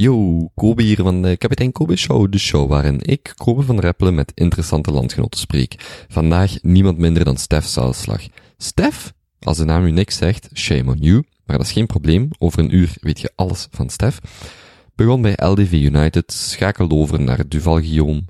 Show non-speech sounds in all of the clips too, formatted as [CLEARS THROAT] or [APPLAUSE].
Yo, Kobe hier van de Kapitein Kobe Show, de show waarin ik, Kobe van Reppelen, met interessante landgenoten spreek. Vandaag niemand minder dan Stef Zaalslag. Stef? Als de naam u niks zegt, shame on you, maar dat is geen probleem, over een uur weet je alles van Stef. Begon bij LDV United, schakelde over naar Duval Guillaume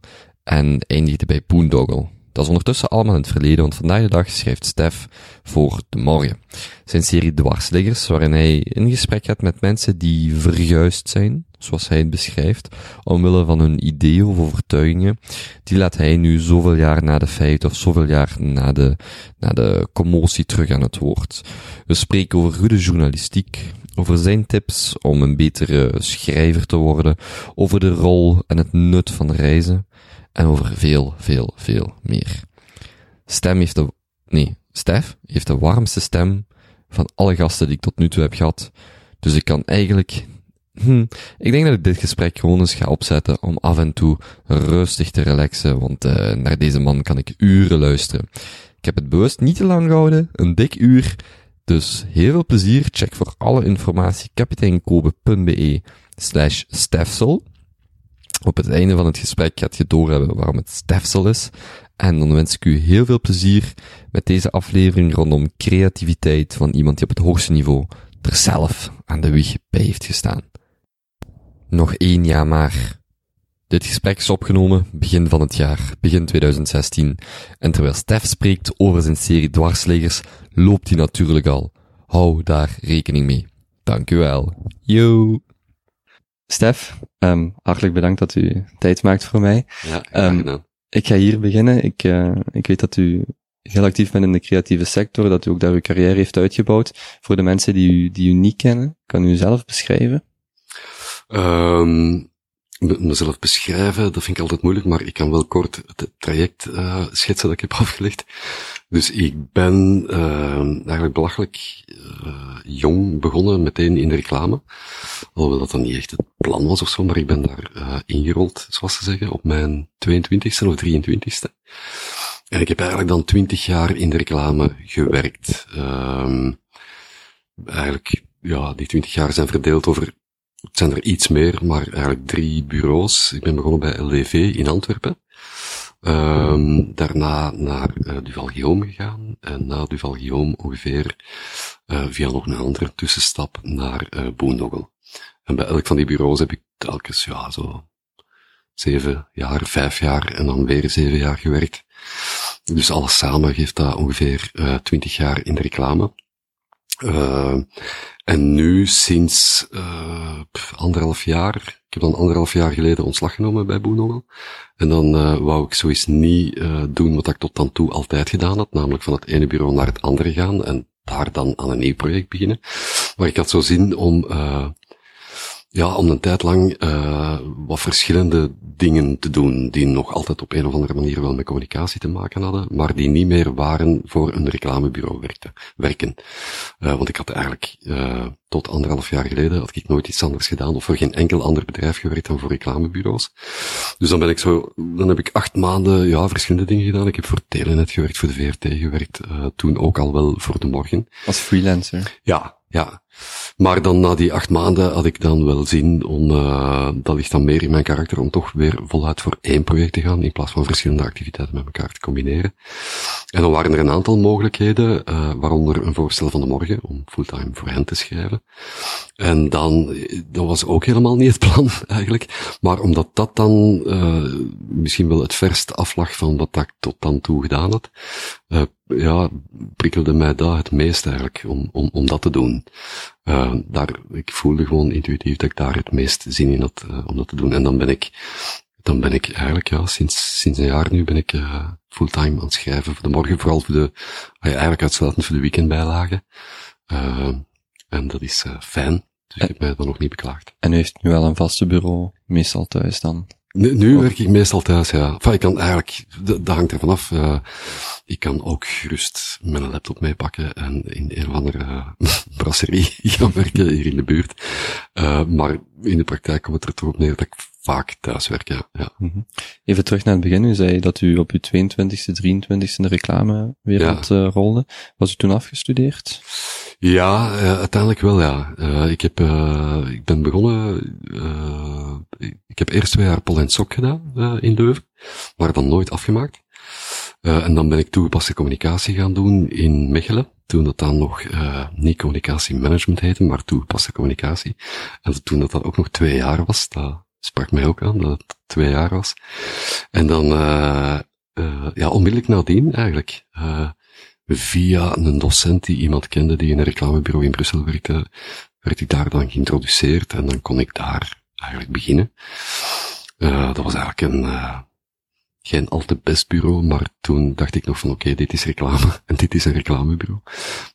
en eindigde bij Boondoggle. Dat is ondertussen allemaal in het verleden, want vandaag de dag schrijft Stef voor De Morgen. Zijn serie Dwarsliggers, waarin hij in gesprek gaat met mensen die verguisd zijn, zoals hij het beschrijft, omwille van hun ideeën of overtuigingen. Die laat hij nu zoveel jaar na de feiten of zoveel jaar na de, na de commotie terug aan het woord. We spreken over goede journalistiek, over zijn tips om een betere schrijver te worden, over de rol en het nut van reizen, en over veel, veel, veel meer. Stem heeft de, nee, Stef heeft de warmste stem van alle gasten die ik tot nu toe heb gehad. Dus ik kan eigenlijk, hm, ik denk dat ik dit gesprek gewoon eens ga opzetten om af en toe rustig te relaxen, want uh, naar deze man kan ik uren luisteren. Ik heb het bewust niet te lang gehouden, een dik uur. Dus heel veel plezier. Check voor alle informatie kapiteinkobe.be slash stefsel. Op het einde van het gesprek gaat je doorhebben waarom het stefsel is. En dan wens ik u heel veel plezier met deze aflevering rondom creativiteit van iemand die op het hoogste niveau er zelf aan de wieg bij heeft gestaan. Nog één jaar maar. Dit gesprek is opgenomen begin van het jaar, begin 2016. En terwijl Stef spreekt over zijn serie dwarsleggers, loopt hij natuurlijk al. Hou daar rekening mee. Dank u wel. Yo! Stef, um, hartelijk bedankt dat u tijd maakt voor mij. Ja, um, ik ga hier beginnen. Ik, uh, ik weet dat u heel actief bent in de creatieve sector, dat u ook daar uw carrière heeft uitgebouwd. Voor de mensen die u, die u niet kennen, kan u zelf beschrijven? Um, mezelf beschrijven, dat vind ik altijd moeilijk, maar ik kan wel kort het traject uh, schetsen dat ik heb [LAUGHS] afgelegd. Dus ik ben uh, eigenlijk belachelijk uh, jong begonnen, meteen in de reclame. Alhoewel dat dan niet echt het plan was of zo, maar ik ben daar uh, ingerold, zoals ze zeggen, op mijn 22e of 23e. En ik heb eigenlijk dan 20 jaar in de reclame gewerkt. Uh, eigenlijk, ja, die 20 jaar zijn verdeeld over het zijn er iets meer, maar eigenlijk drie bureaus. Ik ben begonnen bij LDV in Antwerpen. Um, daarna naar uh, Duval Guillaume gegaan. En na Duval Guillaume ongeveer uh, via nog een andere tussenstap naar uh, Boondoggle. En bij elk van die bureaus heb ik telkens, ja, zo zeven jaar, vijf jaar en dan weer zeven jaar gewerkt. Dus alles samen geeft dat ongeveer twintig jaar in de reclame. Uh, en nu sinds uh, anderhalf jaar, ik heb dan anderhalf jaar geleden ontslag genomen bij Boenongel. En dan uh, wou ik sowieso niet doen wat ik tot dan toe altijd gedaan had, namelijk van het ene bureau naar het andere gaan en daar dan aan een nieuw project beginnen. Maar ik had zo zin om ja, om een tijd lang uh, wat verschillende dingen te doen, die nog altijd op een of andere manier wel met communicatie te maken hadden, maar die niet meer waren voor een reclamebureau werkte, werken. Uh, want ik had eigenlijk uh, tot anderhalf jaar geleden had ik nooit iets anders gedaan, of voor geen enkel ander bedrijf gewerkt dan voor reclamebureaus. Dus dan ben ik zo, dan heb ik acht maanden, ja, verschillende dingen gedaan. Ik heb voor Telenet gewerkt, voor de VRT gewerkt, toen ook al wel voor de morgen. Als freelancer? Ja, ja. Maar dan na die acht maanden had ik dan wel zin om, uh, dat ligt dan meer in mijn karakter, om toch weer voluit voor één project te gaan, in plaats van verschillende activiteiten met elkaar te combineren. En dan waren er een aantal mogelijkheden, uh, waaronder een voorstel van de morgen, om fulltime voor hen te schrijven. En dan, dat was ook helemaal niet het plan, [LAUGHS] eigenlijk. Maar omdat dat dan uh, misschien wel het verst aflag van wat ik tot dan toe gedaan had, ja, prikkelde mij dat het meest eigenlijk, om, om, om dat te doen. Uh, daar, ik voelde gewoon intuïtief dat ik daar het meest zin in had uh, om dat te doen. En dan ben ik, dan ben ik eigenlijk, ja, sinds, sinds een jaar nu ben ik uh, fulltime aan het schrijven voor de morgen, vooral voor de, eigenlijk uitsluitend voor de weekendbijlagen. en dat is fijn. Dus ik heb mij dan nog niet beklaagd. En u heeft nu wel een vaste bureau, meestal thuis dan? Nu, nu werk ik meestal thuis, ja. Enfin, ik kan eigenlijk, dat, hangt er vanaf. Uh, ik kan ook gerust mijn laptop meepakken en in een of andere uh, [LAUGHS] brasserie [LAUGHS] gaan werken hier in de buurt. Uh, maar in de praktijk komt het er toch op neer dat ik vaak thuiswerken, ja. ja. Mhm. Even terug naar het begin. U zei dat u op uw 22e, 23e in de reclamewereld Ja. eh, rolde. Was u toen afgestudeerd? Ja, eh, uiteindelijk wel, ja. Eh, ik, heb, ik ben begonnen, ik heb eerst twee jaar Pol en Sok gedaan in Leuven, maar dan nooit afgemaakt. En dan ben ik toegepaste communicatie gaan doen in Mechelen, toen dat dan nog eh, niet communicatiemanagement heette, maar toegepaste communicatie. En toen dat dan ook nog twee jaar was, dat sprak mij ook aan, dat het twee jaar was. En dan, eh, eh, ja, onmiddellijk nadien eigenlijk, eh, via een docent die iemand kende die in een reclamebureau in Brussel werkte, werd ik daar dan geïntroduceerd en dan kon ik daar eigenlijk beginnen. Dat was eigenlijk een, geen al te best bureau, maar toen dacht ik nog van oké, dit is reclame [LAUGHS] en dit is een reclamebureau.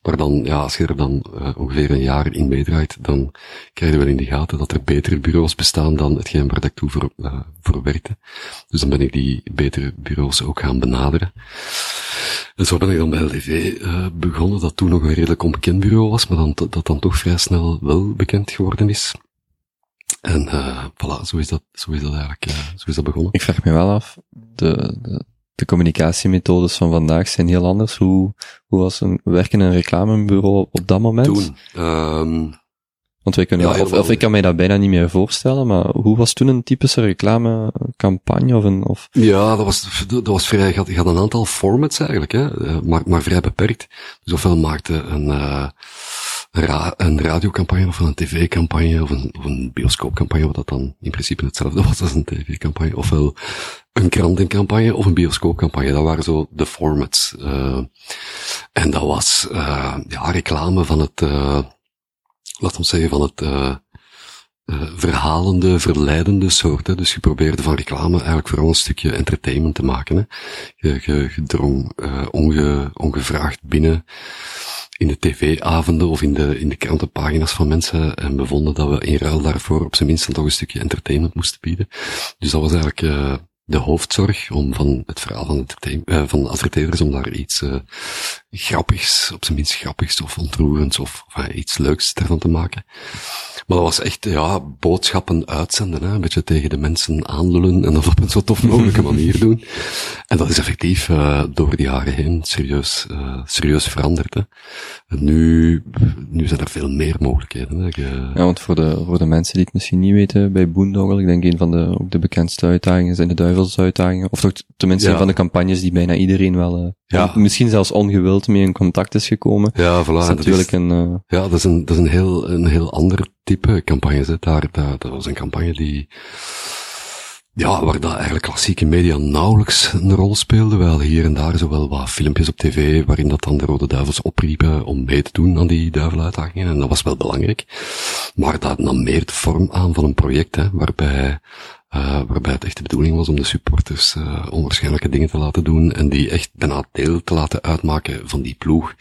Maar dan, ja, als je er dan eh, ongeveer een jaar in meedraait, dan krijg je wel in de gaten dat er betere bureaus bestaan dan hetgeen waar ik toe voor, voor werkte. Dus dan ben ik die betere bureaus ook gaan benaderen. En zo ben ik dan bij LDV eh, begonnen, dat toen nog een redelijk onbekend bureau was, maar dan, dat dan toch vrij snel wel bekend geworden is. En eh voilà, zo is dat, zo is dat eigenlijk, eh, zo is dat begonnen. Ik vraag me wel af, de, de, de communicatiemethodes van vandaag zijn heel anders. Hoe, hoe was een werken in een reclamebureau op dat moment? Toen, ehm Want wij kunnen, Ja, of, of ik kan mij dat bijna niet meer voorstellen, maar hoe was toen een typische reclamecampagne of een, of, Ja, dat was, dat was vrij, je had, je had een aantal formats eigenlijk, hè, eh, maar, maar vrij beperkt. Dus ofwel maakte een, een, ra een radiocampagne of een tv-campagne of een, of een bioscoopcampagne, wat dat dan in principe hetzelfde [LAUGHS] was als een tv-campagne, ofwel een krantencampagne of een bioscoopcampagne. Dat waren zo de formats. eh en dat was, eh ja, reclame van het, eh laat ons zeggen, van het, verhalende, verleidende soort. Hè. Dus je probeerde van reclame eigenlijk vooral een stukje entertainment te maken. Hè. Je, je, drong onge, ongevraagd binnen in de tv-avonden of in de, in de krantenpagina's van mensen en bevonden dat we in ruil daarvoor op zijn minst toch een stukje entertainment moesten bieden. Dus dat was eigenlijk eh, de hoofdzorg om van het verhaal van, entertain- eh, van de om daar iets eh, grappigs, op zijn minst grappigs of ontroerends of, of eh, iets leuks ervan te maken. Maar dat was echt, ja, boodschappen uitzenden, hè? een beetje tegen de mensen aanlullen en dat op een zo tof mogelijke [LAUGHS] manier doen. En dat is effectief uh, door de jaren heen serieus, uh, serieus veranderd. Hè? En nu, nu zijn er veel meer mogelijkheden. Hè? Je, ja, want voor de, voor de mensen die het misschien niet weten, bij Boondoggle, ik denk een van de, ook de bekendste uitdagingen zijn de duivelsuitdagingen. Of toch tenminste Ja. een van de campagnes die bijna iedereen wel, Ja. misschien zelfs ongewild mee in contact is gekomen. ja, voilà. dat is natuurlijk een, uh, Ja, dat is een, dat is een heel, een heel ander type campagne. Hè. Daar, daar, dat was een campagne die, ja, waar dat eigenlijk klassieke media nauwelijks een rol speelde, wel hier en daar zowel wat filmpjes op tv, waarin dat dan de Rode Duivels opriepen om mee te doen aan die duiveluitdagingen. En dat was wel belangrijk. Maar dat nam meer de vorm aan van een project, hè, waarbij, uh, waarbij het echt de bedoeling was om de supporters uh, onwaarschijnlijke dingen te laten doen en die echt bijna deel te laten uitmaken van die ploeg.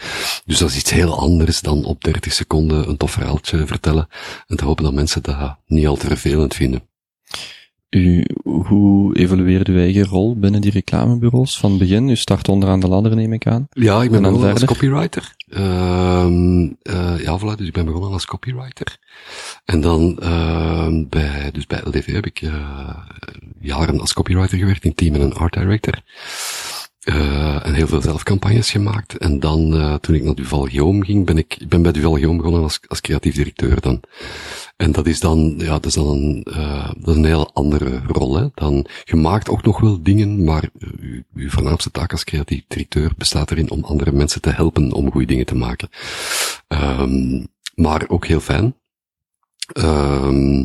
Dus dat is iets heel anders dan op 30 seconden een tof verhaaltje vertellen en te hopen dat mensen dat niet al te vervelend vinden. U, hoe evolueerde uw eigen rol binnen die reclamebureaus van het begin? U start onderaan de ladder, neem ik aan. Ja, ik ben begonnen als copywriter. Ehm uh, ja, voilà, dus ik ben begonnen als copywriter. En dan uh, bij, dus bij LDV heb ik uh, jaren als copywriter gewerkt in team en een art director. Uh, en heel veel zelfcampagnes gemaakt. En dan, uh, toen ik naar Duval Guillaume ging, ben ik, ben bij Duval Guillaume begonnen als, als creatief directeur dan. En dat is dan, ja, dat is dan een, uh, dat is een heel andere rol, hè. Dan, je maakt ook nog wel dingen, maar uw, uw voornaamste taak als creatief directeur bestaat erin om andere mensen te helpen om goede dingen te maken. Um, maar ook heel fijn. Uh,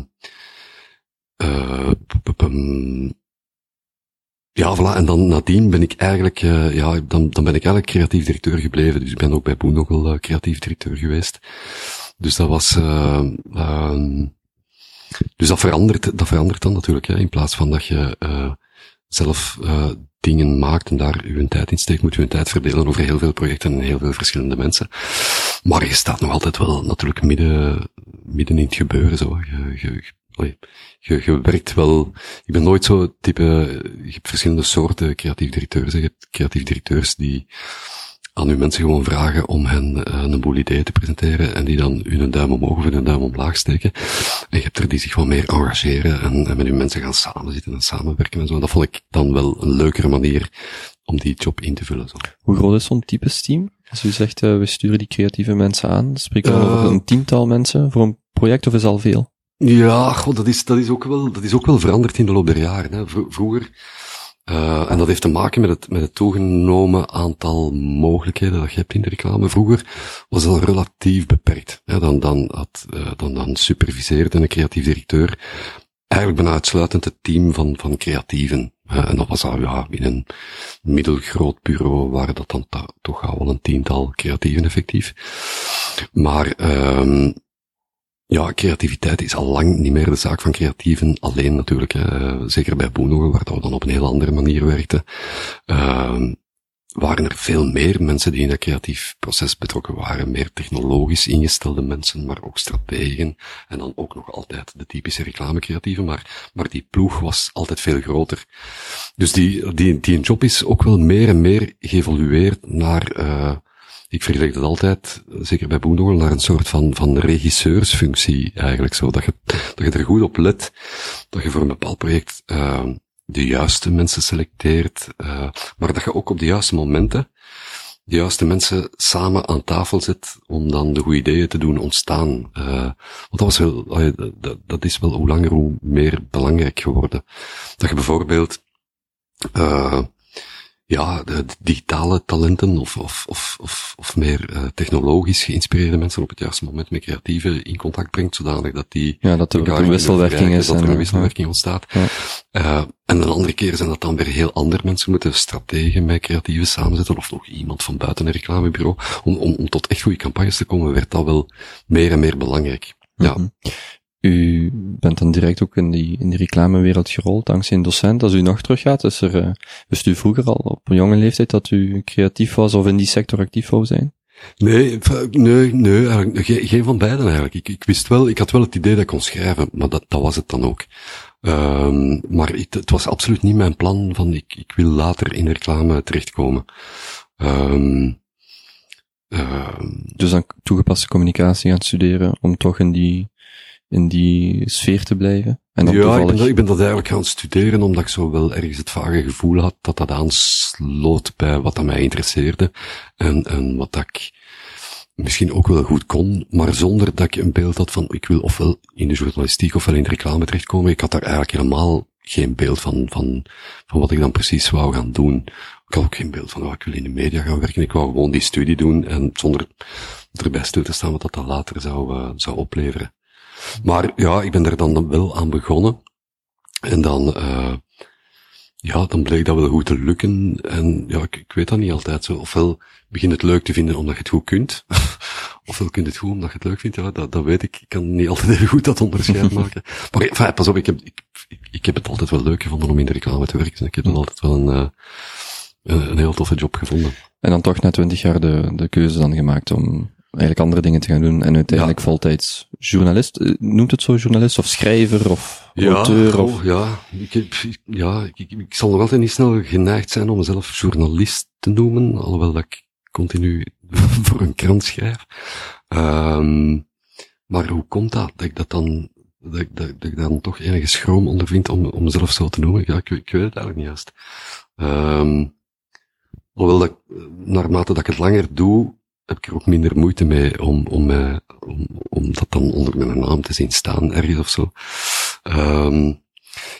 ja, voilà. En dan nadien ben ik eigenlijk, uh, ja, dan, dan ben ik eigenlijk creatief directeur gebleven. Dus ik ben ook bij Boondoggle uh, creatief directeur geweest. Dus dat was, uh, dus dat verandert, dat verandert dan natuurlijk, hè. In plaats van dat je zelf dingen maakt en daar uw tijd in steekt, moet je uw tijd verdelen over heel veel projecten en heel veel verschillende mensen. Maar je staat nog altijd wel natuurlijk midden, midden in het gebeuren, zo. Allee, je, je werkt wel, ik ben nooit zo type, je hebt verschillende soorten creatief directeurs. Je hebt creatief directeurs die aan uw mensen gewoon vragen om hen uh, een boel ideeën te presenteren en die dan een duim omhoog of een duim omlaag steken. En je hebt er die zich wat meer engageren en, en met uw mensen gaan samenzitten en samenwerken en zo. Dat vond ik dan wel een leukere manier om die job in te vullen. Zo. Hoe groot is zo'n type team? Als u zegt, uh, we sturen die creatieve mensen aan, spreek je uh, over een tiental mensen voor een project of is al veel? Ja, god, dat is, dat is ook wel, dat is ook wel veranderd in de loop der jaren. Hè. Vroeger, uh, en dat heeft te maken met het, met het toegenomen aantal mogelijkheden dat je hebt in de reclame. Vroeger was dat relatief beperkt. Hè. Dan, dan, had, uh, dan, dan superviseerde een creatief directeur eigenlijk bijna uitsluitend het team van, van creatieven. Uh, en dat was al, ja, in een middelgroot bureau waren dat dan toch al wel een tiental creatieven effectief. Maar, um, ja, creativiteit is al lang niet meer de zaak van creatieven alleen natuurlijk. Hè. Zeker bij Boenogen, waar we dan op een heel andere manier werkten. Uh, waren er veel meer mensen die in dat creatief proces betrokken waren. Meer technologisch ingestelde mensen, maar ook strategen. En dan ook nog altijd de typische reclamecreatieven. Maar, maar die ploeg was altijd veel groter. Dus die, die, die job is ook wel meer en meer geëvolueerd naar, uh, ik vergelijk dat altijd, zeker bij Boendogel, naar een soort van, van regisseursfunctie eigenlijk zo. Dat je, dat je er goed op let, dat je voor een bepaald project, uh, de juiste mensen selecteert, uh, maar dat je ook op de juiste momenten de juiste mensen samen aan tafel zet om dan de goede ideeën te doen ontstaan. Uh, want dat was wel, dat, dat is wel hoe langer hoe meer belangrijk geworden. Dat je bijvoorbeeld, uh, ja, de, digitale talenten of, of, of, of, of meer uh, technologisch geïnspireerde mensen op het juiste moment met creatieve in contact brengt, zodanig dat die... Ja, dat er een wisselwerking is. Dat er een wisselwerking ontstaat. Ja. Uh, en een andere keer zijn dat dan weer heel andere mensen moeten strategen met creatieve samenzetten, of nog iemand van buiten een reclamebureau. Om, om, om tot echt goede campagnes te komen, werd dat wel meer en meer belangrijk. Ja. Mm -hmm. U bent dan direct ook in die, in die reclamewereld gerold, dankzij een docent. Als u nog teruggaat, is er, uh, wist u vroeger al op een jonge leeftijd dat u creatief was of in die sector actief wou zijn? Nee, nee, nee, geen, geen van beiden eigenlijk. Ik, ik wist wel, ik had wel het idee dat ik kon schrijven, maar dat, dat was het dan ook. Um, maar ik, het was absoluut niet mijn plan van ik, ik wil later in reclame terechtkomen. Um, um, dus dan toegepaste communicatie gaan studeren om toch in die in die sfeer te blijven? En dan ja, toevallig... ik, ben dat, ik ben dat eigenlijk gaan studeren omdat ik zo wel ergens het vage gevoel had dat dat aansloot bij wat dat mij interesseerde en, en wat dat ik misschien ook wel goed kon, maar zonder dat ik een beeld had van ik wil ofwel in de journalistiek ofwel in de reclame terechtkomen. Ik had daar eigenlijk helemaal geen beeld van, van, van wat ik dan precies wou gaan doen. Ik had ook geen beeld van, oh, ik wil in de media gaan werken. Ik wou gewoon die studie doen en zonder erbij stil te staan wat dat dan later zou, uh, zou opleveren. Maar ja, ik ben er dan wel aan begonnen. En dan, uh, ja, dan bleek dat wel goed te lukken. En ja, ik, ik weet dat niet altijd zo. Ofwel begin het leuk te vinden omdat je het goed kunt. [LAUGHS] ofwel kun je het goed omdat je het leuk vindt. Ja, dat, dat weet ik. Ik kan niet altijd even goed dat onderscheid [LAUGHS] maken. Maar enfin, pas op, ik heb, ik, ik, heb het altijd wel leuk gevonden om in de reclame te werken. Ik heb dan altijd wel een, uh, een, een heel toffe job gevonden. En dan toch na twintig jaar de, de keuze dan gemaakt om eigenlijk andere dingen te gaan doen en uiteindelijk ja. voltijds journalist, eh, noemt het zo journalist of schrijver of ja, auteur? of... Oh, ja, ik, heb, ja ik, ik, ik, zal nog altijd niet snel geneigd zijn om mezelf journalist te noemen, alhoewel dat ik continu [LAUGHS] voor een krant schrijf. Um, maar hoe komt dat, dat ik dat dan, dat, dat, dat ik dan toch enige schroom ondervind om, om mezelf zo te noemen? Ja, ik, ik weet het eigenlijk niet juist. Um, alhoewel dat, naarmate dat ik het langer doe, heb ik er ook minder moeite mee om, om, uh, om, om dat dan onder mijn naam te zien staan ergens of zo. Um,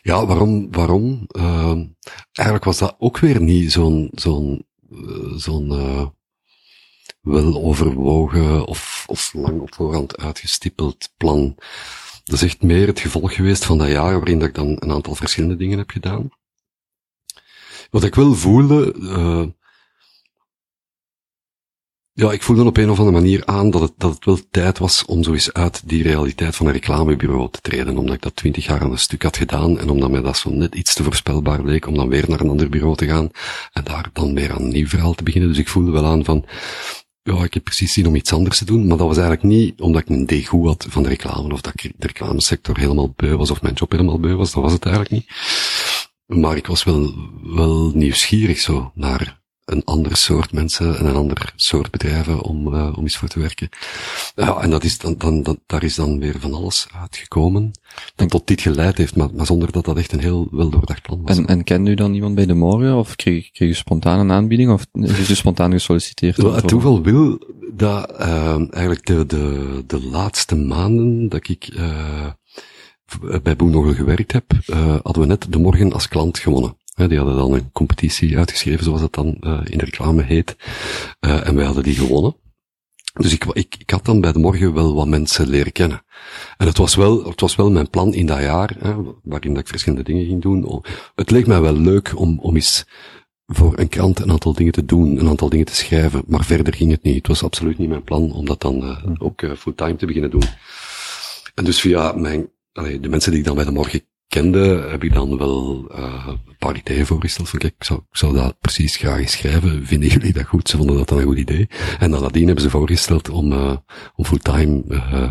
ja, waarom, waarom? Uh, eigenlijk was dat ook weer niet zo'n, zo'n, uh, zo'n, uh, wel overwogen of, of lang op voorhand uitgestippeld plan. Dat is echt meer het gevolg geweest van dat jaar waarin dat ik dan een aantal verschillende dingen heb gedaan. Wat ik wel voelde, ja, ik voelde op een of andere manier aan dat het, dat het wel tijd was om zo eens uit die realiteit van een reclamebureau te treden. Omdat ik dat twintig jaar aan een stuk had gedaan en omdat mij dat zo net iets te voorspelbaar leek om dan weer naar een ander bureau te gaan en daar dan weer aan een nieuw verhaal te beginnen. Dus ik voelde wel aan van, ja, ik heb precies zin om iets anders te doen, maar dat was eigenlijk niet omdat ik een degoe had van de reclame of dat ik de reclamesector helemaal beu was of mijn job helemaal beu was. Dat was het eigenlijk niet. Maar ik was wel, wel nieuwsgierig zo naar een ander soort mensen en een ander soort bedrijven om, uh, om eens voor te werken. Ja, en dat is dan, dan, dat, daar is dan weer van alles uitgekomen dat tot dit geleid heeft, maar, maar zonder dat dat echt een heel wel doordacht plan was. En, en kende u dan iemand bij de morgen, of kreeg, kreeg u spontaan een aanbieding, of is u spontaan gesolliciteerd? Wel, het toeval wil dat uh, eigenlijk de, de, de laatste maanden dat ik uh, bij Boendogel gewerkt heb, hadden we net de morgen als klant gewonnen. Die hadden dan een competitie uitgeschreven, zoals het dan uh, in de reclame heet. Uh, en wij hadden die gewonnen. Dus ik, ik, ik had dan bij de morgen wel wat mensen leren kennen. En het was wel, het was wel mijn plan in dat jaar, hè, waarin dat ik verschillende dingen ging doen. Het leek mij wel leuk om, om eens voor een krant een aantal dingen te doen, een aantal dingen te schrijven, maar verder ging het niet. Het was absoluut niet mijn plan om dat dan uh, ook uh, fulltime te beginnen doen. En dus via mijn, allee, de mensen die ik dan bij de morgen kende, heb ik dan wel uh, een paar ideeën voorgesteld van kijk, ik zou, ik zou dat precies graag eens schrijven. Vinden jullie dat goed? Ze vonden dat dan een goed idee. En nadien hebben ze voorgesteld om, uh, om fulltime uh,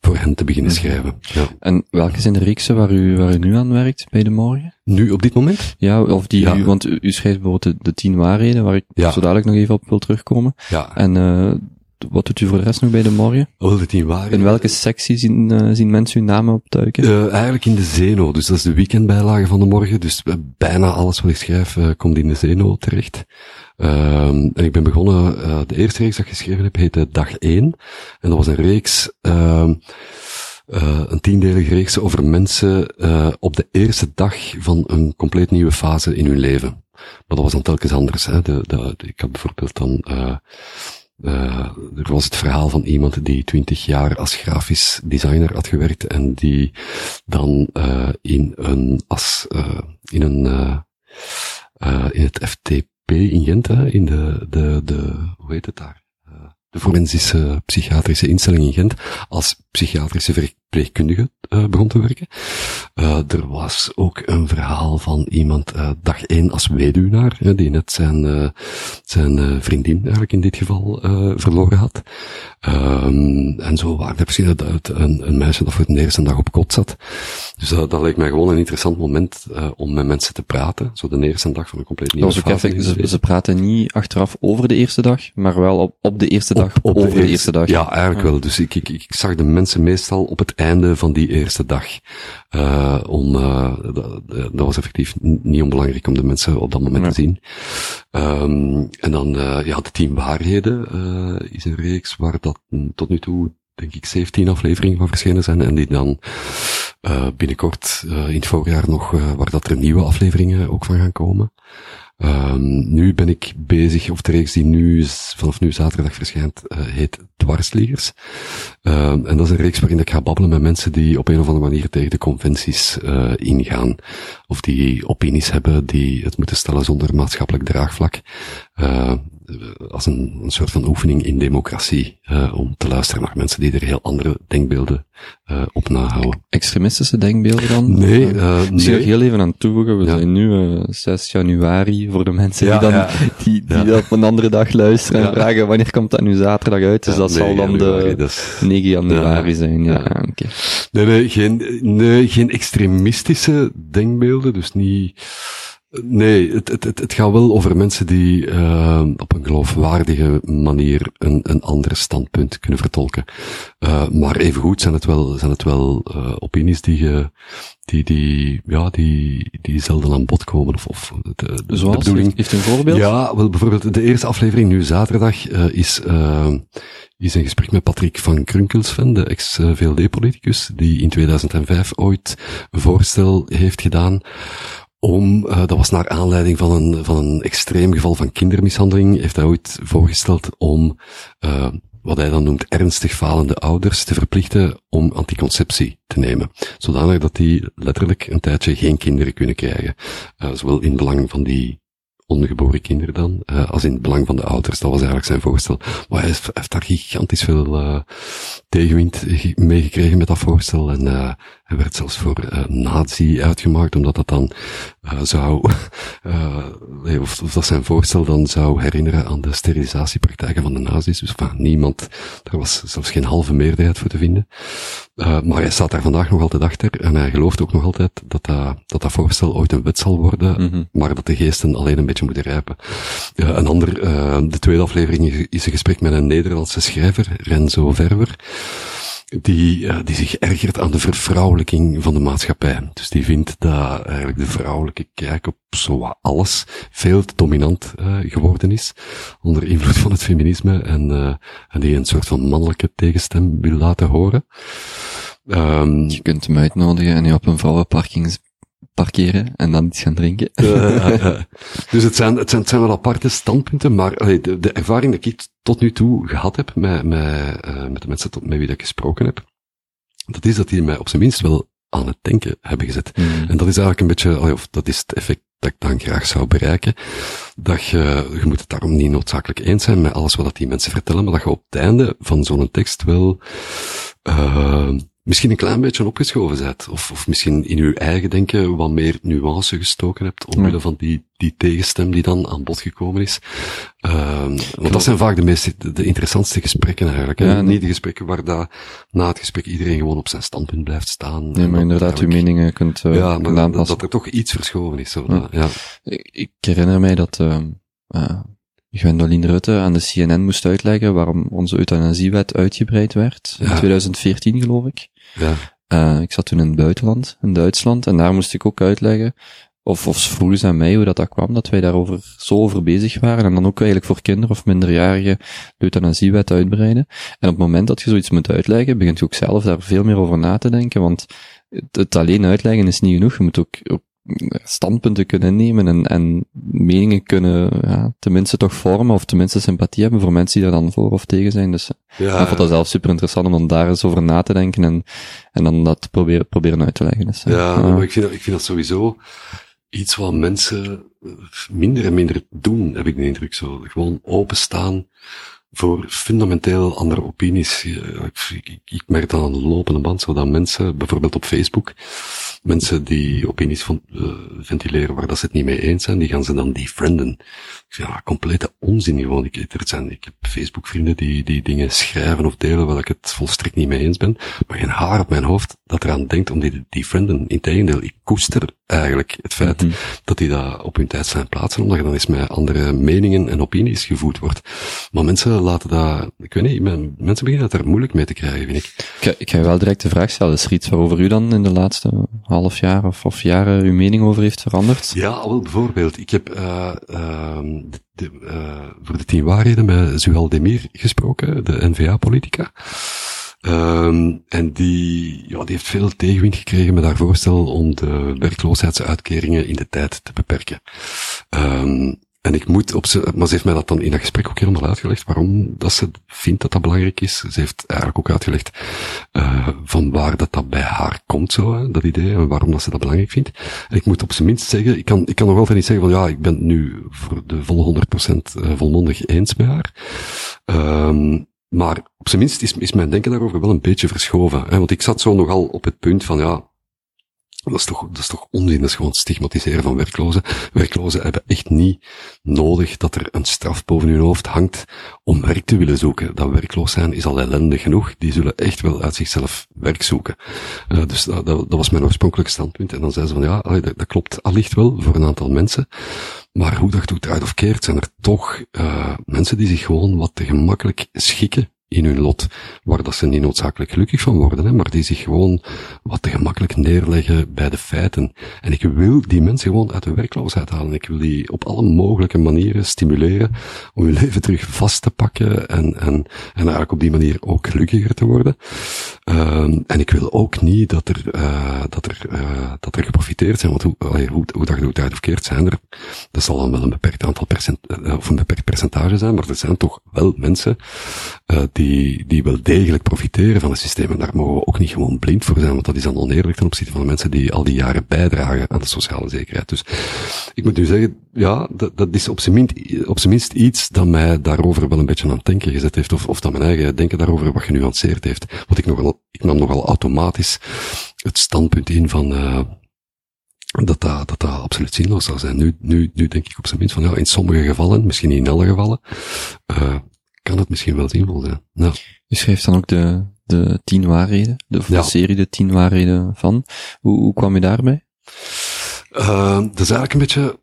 voor hen te beginnen schrijven. Ja. En welke zijn de reeksen waar u, waar u nu aan werkt bij de morgen? Nu, op dit moment? Ja, of die, ja. U, want u, schrijft bijvoorbeeld de, de tien waarheden, waar ik ja. zo dadelijk nog even op wil terugkomen. Ja. En wat doet u voor de rest nog bij de morgen? Oh, de tien waren. In welke sectie zien, uh, zien mensen uw namen opduiken? Uh, eigenlijk in de Zeno, dus dat is de weekendbijlage van de morgen. Dus uh, bijna alles wat ik schrijf komt in de Zeno terecht. en ik ben begonnen, de eerste reeks dat ik geschreven heb heette Dag 1. En dat was een reeks, ehm, een tiendelige reeks over mensen op de eerste dag van een compleet nieuwe fase in hun leven. Maar dat was dan telkens anders. Hè. De, de, ik had bijvoorbeeld dan uh, er was het verhaal van iemand die twintig jaar als grafisch designer had gewerkt en die dan uh, in een as uh, in een in het FTP in Gent, in de, de, de hoe heet het daar? De forensische psychiatrische instelling in Gent als psychiatrische verpleegkundige uh, begon te werken. Uh, er was ook een verhaal van iemand uh, dag één als weduwnaar, die net zijn, zijn vriendin eigenlijk in dit geval verloren had. Um, en zo waren er misschien een, een, meisje dat voor de eerste dag op kot zat. Dus dat, dat leek mij gewoon een interessant moment om met mensen te praten. Zo de eerste dag van een compleet nieuwe fase. Ze, ze praten niet achteraf over de eerste dag, maar wel op, op de eerste dag op, over de eerste, de eerste dag. Ja, eigenlijk ja. wel. Dus ik, ik, ik zag de mensen meestal op het einde van die eerste dag. Uh, om, uh, dat, dat, was effectief niet onbelangrijk om de mensen op dat moment te zien. Um, en dan, uh, ja, de tien waarheden is een reeks waar dat tot nu toe, denk ik, 17 afleveringen van verschenen zijn. En die dan binnenkort in het voorjaar nog, waar dat er nieuwe afleveringen ook van gaan komen. Um, nu ben ik bezig, of de reeks die nu vanaf nu zaterdag verschijnt, uh, heet Dwarsliggers. Um, en dat is een reeks waarin ik ga babbelen met mensen die op een of andere manier tegen de conventies uh, ingaan. Of die opinies hebben die het moeten stellen zonder maatschappelijk draagvlak. Uh, als een, een, soort van oefening in democratie, uh, om te luisteren naar mensen die er heel andere denkbeelden uh, op nahouden. Extremistische denkbeelden dan? Nee, uh, Misschien nee. nog heel even aan toevoegen, we ja. zijn nu 6 januari voor de mensen ja, die dan, ja. die, die ja. op een andere dag luisteren en vragen wanneer komt dat nu zaterdag uit, dus dat zal dan januari, de dus. 9 januari zijn, ja. Okay. Nee, nee, geen, nee, geen extremistische denkbeelden, dus niet, Nee, het, het, het, het gaat wel over mensen die uh, op een geloofwaardige manier een, een ander standpunt kunnen vertolken. Uh, maar evengoed zijn het wel, zijn het wel uh, opinies die, die, die, ja, die, die zelden aan bod komen. Of, of de, de, Zoals? de bedoeling. Heeft u een voorbeeld? Ja, wel bijvoorbeeld de eerste aflevering nu zaterdag is, is een gesprek met Patrick van Krunkelsven, de ex-VLD-politicus, die in 2005 ooit een voorstel heeft gedaan om, uh, dat was naar aanleiding van een, van een extreem geval van kindermishandeling, heeft hij ooit voorgesteld om, uh, wat hij dan noemt ernstig falende ouders te verplichten om anticonceptie te nemen. Zodanig dat die letterlijk een tijdje geen kinderen kunnen krijgen. Uh, zowel in belang van die ongeboren kinderen dan, als in het belang van de ouders. Dat was eigenlijk zijn voorstel. Maar hij heeft, daar gigantisch veel tegenwind meegekregen met dat voorstel. En uh, hij werd zelfs voor uh, nazi uitgemaakt, omdat dat dan uh, zou, [LAUGHS] of, of, dat zijn voorstel dan zou herinneren aan de sterilisatiepraktijken van de nazi's. Dus van niemand, er was zelfs geen halve meerderheid voor te vinden. maar hij staat daar vandaag nog altijd achter en hij gelooft ook nog altijd dat dat, dat, dat voorstel ooit een wet zal worden, mm -hmm. maar dat de geesten alleen een beetje moeten rijpen. een ander, de tweede aflevering is een gesprek met een Nederlandse schrijver, Renzo Verwer die, uh, die zich ergert aan de vervrouwelijking van de maatschappij. Dus die vindt dat eigenlijk de vrouwelijke kijk op zo alles veel te dominant uh, geworden is, onder invloed van het feminisme, en, uh, en die een soort van mannelijke tegenstem wil laten horen. Um, je kunt hem uitnodigen en je op een vrouwenparking parkeren en dan iets gaan drinken. dus het zijn, het zijn, het zijn wel aparte standpunten, maar allee, de, de, ervaring die ik tot nu toe gehad heb met, met, uh, met de mensen tot, met wie ik gesproken heb, dat is dat die mij op zijn minst wel aan het denken hebben gezet. Mm. En dat is eigenlijk een beetje, of dat is het effect dat ik dan graag zou bereiken, dat je, je moet het daarom niet noodzakelijk eens zijn met alles wat die mensen vertellen, maar dat je op het einde van zo'n tekst wel, uh, misschien een klein beetje opgeschoven bent. Of, of misschien in uw eigen denken wat meer nuance gestoken hebt, omwille ja. van die, die tegenstem die dan aan bod gekomen is. Um, want dat zijn vaak de meest, de, interessantste gesprekken eigenlijk. Ja, Niet de gesprekken waar daar na het gesprek iedereen gewoon op zijn standpunt blijft staan. Nee, maar inderdaad, uw meningen kunt, uh, ja, maar aanpassen. Dat er toch iets verschoven is. Zo, ja. ja. Ik, ik, herinner mij dat, uh, Gwendoline Rutte aan de CNN moest uitleggen waarom onze euthanasiewet uitgebreid werd. In 2014 geloof ik. Ja. Uh, ik zat toen in het buitenland, in Duitsland, en daar moest ik ook uitleggen, of, of vroegen ze aan mij hoe dat, dat kwam, dat wij daarover zo over bezig waren, en dan ook eigenlijk voor kinderen of minderjarigen de euthanasiewet uitbreiden. En op het moment dat je zoiets moet uitleggen, begint je ook zelf daar veel meer over na te denken, want het, alleen uitleggen is niet genoeg, je moet ook standpunten kunnen nemen en, en meningen kunnen, ja, tenminste toch vormen, of tenminste sympathie hebben voor mensen die daar dan voor of tegen zijn. Dus ja, ik vond dat zelf super interessant om dan daar eens over na te denken en, en dan dat proberen, proberen uit te leggen. Dus, ja, ja, maar ik vind, dat, ik vind dat sowieso iets wat mensen minder en minder doen, heb ik de indruk zo. Gewoon openstaan voor fundamenteel andere opinies. Ik, ik, ik merk dan aan de lopende band, zodat mensen, bijvoorbeeld op Facebook, mensen die opinies van, uh, ventileren waar dat ze het niet mee eens zijn, die gaan ze dan defrienden. Ja, complete onzin gewoon. Ik, er zijn, ik heb Facebook vrienden die, die dingen schrijven of delen waar ik het volstrekt niet mee eens ben, maar geen haar op mijn hoofd dat eraan denkt om die te defrienden. Integendeel, ik koester eigenlijk het feit mm -hmm. dat die dat op hun tijd zijn plaatsen, omdat je dan eens met andere meningen en opinies gevoed wordt. Maar mensen laten dat, ik weet niet, mensen beginnen dat er moeilijk mee te krijgen, vind ik. Ik, ik ga je wel direct de vraag stellen, is er iets waarover u dan in de laatste half jaar of, of jaren uw mening over heeft veranderd? Ja, wel bijvoorbeeld. Ik heb uh, uh, de, uh, voor de tien waarheden met Zuhal Demir gesproken, de N-VA-politica. Um, en die, ja, die heeft veel tegenwind gekregen met haar voorstel om de werkloosheidsuitkeringen in de tijd te beperken. Um, en ik moet op ze, maar ze heeft mij dat dan in dat gesprek ook helemaal uitgelegd, waarom dat ze vindt dat dat belangrijk is. Ze heeft eigenlijk ook uitgelegd, uh, van waar dat dat bij haar komt, zo, hè, dat idee, en waarom dat ze dat belangrijk vindt. En ik moet op zijn minst zeggen, ik kan, ik kan nog altijd niet zeggen van, ja, ik ben het nu voor de volle 100% eh, volmondig eens met haar. Um, maar op zijn minst is, is mijn denken daarover wel een beetje verschoven. Hè? Want ik zat zo nogal op het punt van, ja, dat is toch, dat is toch onzin, dat is gewoon stigmatiseren van werklozen. Werklozen hebben echt niet nodig dat er een straf boven hun hoofd hangt om werk te willen zoeken. Dat werkloos zijn is al ellendig genoeg. Die zullen echt wel uit zichzelf werk zoeken. Uh, dus dat, dat, dat, was mijn oorspronkelijke standpunt. En dan zei ze van ja, dat, klopt allicht wel voor een aantal mensen. Maar hoe dat ook draait of keert, zijn er toch uh, mensen die zich gewoon wat te gemakkelijk schikken in hun lot, waar dat ze niet noodzakelijk gelukkig van worden, hè, maar die zich gewoon wat te gemakkelijk neerleggen bij de feiten. En ik wil die mensen gewoon uit de werkloosheid halen. Ik wil die op alle mogelijke manieren stimuleren om hun [LAUGHS] leven terug vast te pakken en, en, en eigenlijk op die manier ook gelukkiger te worden. Um, en ik wil ook niet dat er, uh, dat er, uh, dat er geprofiteerd zijn, want hoe, allee, hoe, hoe dat het uit of keert, zijn er, dat zal dan wel een beperkt aantal percent, uh, of een beperkt percentage zijn, maar er zijn toch wel mensen, die, die wel degelijk profiteren van het systeem. En daar mogen we ook niet gewoon blind voor zijn, want dat is dan oneerlijk ten opzichte van de mensen die al die jaren bijdragen aan de sociale zekerheid. Dus ik moet nu zeggen, ja, dat, dat is op zijn, minst, op zijn minst iets dat mij daarover wel een beetje aan het denken gezet heeft, of, of dat mijn eigen denken daarover wat genuanceerd heeft. Want ik, nogal, ik nam nogal automatisch het standpunt in van, uh, dat dat, dat dat absoluut zinloos zou zijn. Nu, nu, nu denk ik op zijn minst van, ja, in sommige gevallen, misschien niet in alle gevallen, uh, kan het misschien wel zinvol zijn. Ja. Je schrijft dan ook de, de tien waarheden, de, of de serie de tien waarheden van. Hoe, hoe kwam je daarbij? Uh, dat is eigenlijk een beetje,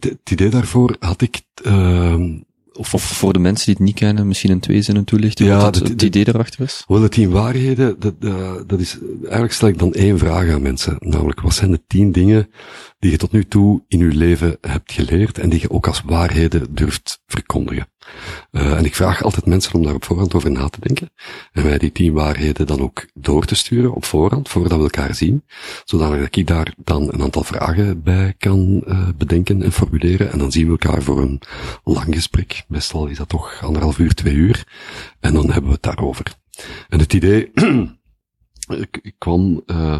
het idee daarvoor had ik, uh, of, of, voor de mensen die het niet kennen, misschien in twee zinnen toelichten ja, wat het, het idee erachter is? Wel, de tien waarheden, dat, dat is, eigenlijk stel ik dan één vraag aan mensen. Namelijk, wat zijn de tien dingen die je tot nu toe in je leven hebt geleerd en die je ook als waarheden durft verkondigen? Uh, en ik vraag altijd mensen om daar op voorhand over na te denken. En wij die tien waarheden dan ook door te sturen op voorhand, voordat we elkaar zien. Zodat ik daar dan een aantal vragen bij kan uh, bedenken en formuleren. En dan zien we elkaar voor een lang gesprek. Meestal is dat toch anderhalf uur, twee uur. En dan hebben we het daarover. En het idee [CLEARS THROAT] kwam uh,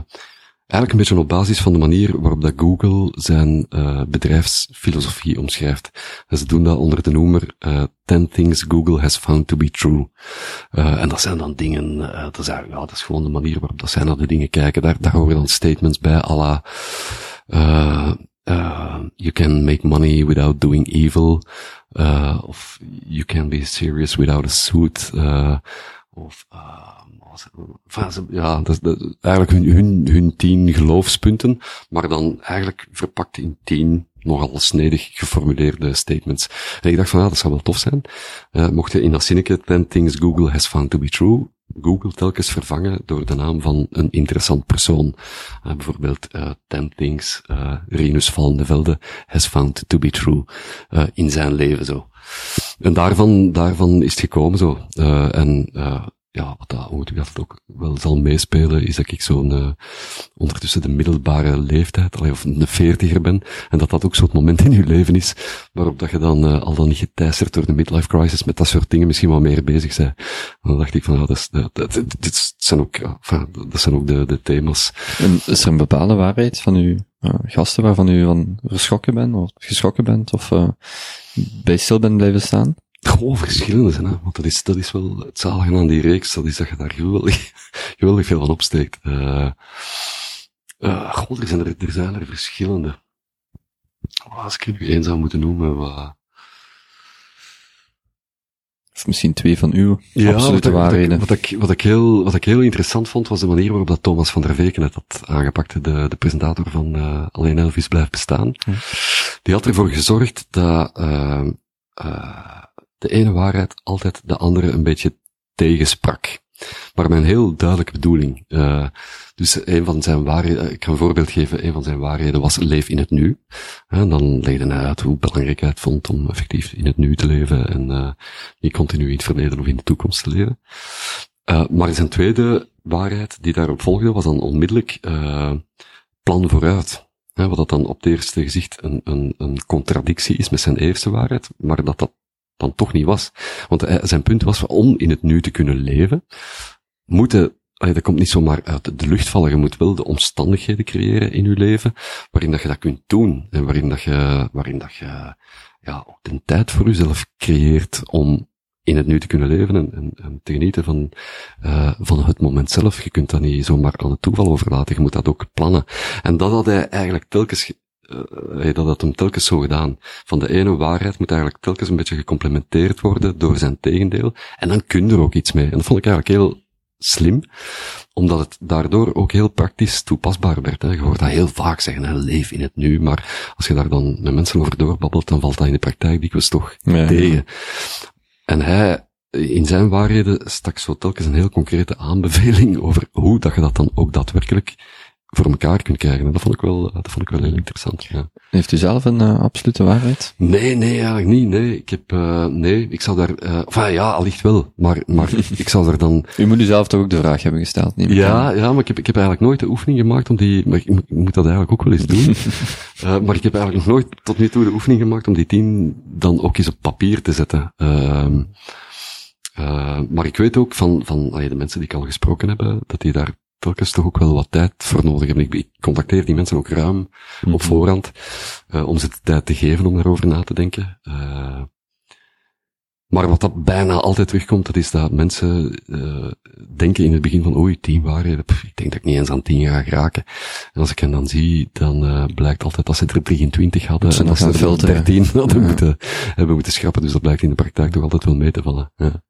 Eigenlijk een beetje op basis van de manier waarop dat Google zijn uh, bedrijfsfilosofie omschrijft. Ze doen dat onder de noemer uh, 10 things Google has found to be true. Uh, en dat zijn dan dingen, dat, is eigenlijk, ja, dat is gewoon de manier waarop dat zij naar de dingen kijken. Daar, daar horen dan statements bij, à la, you can make money without doing evil. of you can be serious without a suit. of ja, dat, dat, eigenlijk hun, hun, hun tien geloofspunten, maar dan eigenlijk verpakt in tien nogal snedig geformuleerde statements. En ik dacht van, ja, dat zou wel tof zijn. Uh, mocht je in dat zinnetje 10 things Google has found to be true, Google telkens vervangen door de naam van een interessant persoon. Uh, bijvoorbeeld, uh, 10 things uh, Renus van de Velde has found to be true in zijn leven zo. En daarvan, daarvan is het gekomen zo. en ja, wat ongetwijfeld ook wel zal meespelen, is dat ik zo'n uh, ondertussen de middelbare leeftijd, of een veertiger ben, en dat dat ook zo'n moment in je leven is, waarop dat je dan uh, al dan niet geteisterd door de midlife crisis met dat soort dingen misschien wat meer bezig bent. dan dacht ik van, ja, dat, dit zijn ook, dat zijn ook de, de thema's. En is er een bepaalde waarheid van uw uh, gasten waarvan u van geschrokken bent, of geschrokken bent, of bij stil bent blijven staan? Gewoon verschillende hè? want dat is, dat is wel het zalige aan die reeks, dat is dat je daar geweldig, [LAUGHS] geweldig veel van opsteekt. Uh, uh, god, er zijn er, er zijn er verschillende. als ik er nu één zou moeten noemen, wat... Of misschien twee van uw ja, absolute wat waarheden. Wat ik, wat, ik, heel, wat ik heel interessant vond, was de manier waarop dat Thomas van der Veken het had aangepakt, de, de presentator van uh, Alleen Elvis blijft bestaan. Die had ervoor gezorgd dat uh, uh, de ene waarheid altijd de andere een beetje tegensprak. Maar met een heel duidelijke bedoeling. Uh, dus een van zijn waarheden, ik kan een voorbeeld geven, een van zijn waarheden was leef in het nu. En dan legde hij uit hoe belangrijk hij het vond om effectief in het nu te leven en uh, niet continu in het verleden of in de toekomst te leven. Maar zijn tweede waarheid die daarop volgde was dan onmiddellijk plan vooruit. wat dat dan op het eerste gezicht een, een, een contradictie is met zijn eerste waarheid, maar dat dat dan toch niet was. Want hij, zijn punt was, om in het nu te kunnen leven, moeten dat komt niet zomaar uit de lucht vallen. Je moet wel de omstandigheden creëren in je leven, waarin dat je dat kunt doen. En waarin dat je, waarin dat je, ja, ook de tijd voor jezelf creëert om in het nu te kunnen leven en, en, te genieten van, uh, van het moment zelf. Je kunt dat niet zomaar aan het toeval overlaten. Je moet dat ook plannen. En dat had hij eigenlijk telkens uh, dat had hem telkens zo gedaan. Van de ene waarheid moet eigenlijk telkens een beetje gecomplementeerd worden door zijn tegendeel. En dan kun je er ook iets mee. En dat vond ik eigenlijk heel slim, omdat het daardoor ook heel praktisch toepasbaar werd. Hè. Je hoort dat heel vaak zeggen, hè, leef in het nu, maar als je daar dan met mensen over doorbabbelt, dan valt dat in de praktijk dikwijls toch ja, tegen. En hij, in zijn waarheden stak zo telkens een heel concrete aanbeveling over hoe dat je dat dan ook daadwerkelijk voor elkaar kunt krijgen. En dat vond ik wel, dat vond ik wel heel interessant. Ja. Heeft u zelf een uh, absolute waarheid? Nee, nee, eigenlijk niet. Nee, ik heb, uh, nee, ik zou daar, uh, enfin ja, allicht wel, maar, maar [LAUGHS] ik zou daar dan... U moet u zelf toch ook de vraag hebben gesteld, niet? Ja, ja, maar ik heb, ik heb eigenlijk nooit de oefening gemaakt om die, maar ik, ik moet dat eigenlijk ook wel eens doen. uh, [LAUGHS] maar ik heb eigenlijk nog nooit tot nu toe de oefening gemaakt om die tien dan ook eens op papier te zetten. Uh, maar ik weet ook van, van allee, de mensen die ik al gesproken heb, dat die daar telkens toch ook wel wat tijd voor nodig hebben. Ik, ik contacteer die mensen ook ruim mm -hmm. op mhm. voorhand, uh, om ze de tijd te geven om daarover na te denken. Uh, maar wat dat bijna altijd terugkomt, dat is dat mensen uh, denken in het begin van, oei, tien waarheden, pff, ik denk dat ik niet eens aan tien ga geraken. En als ik hen dan zie, dan uh, blijkt altijd dat ze er 23 hadden en dat ze er 13 hadden ja. moeten, hebben moeten schrappen. Dus dat blijkt in de praktijk toch altijd wel mee te vallen. Ja.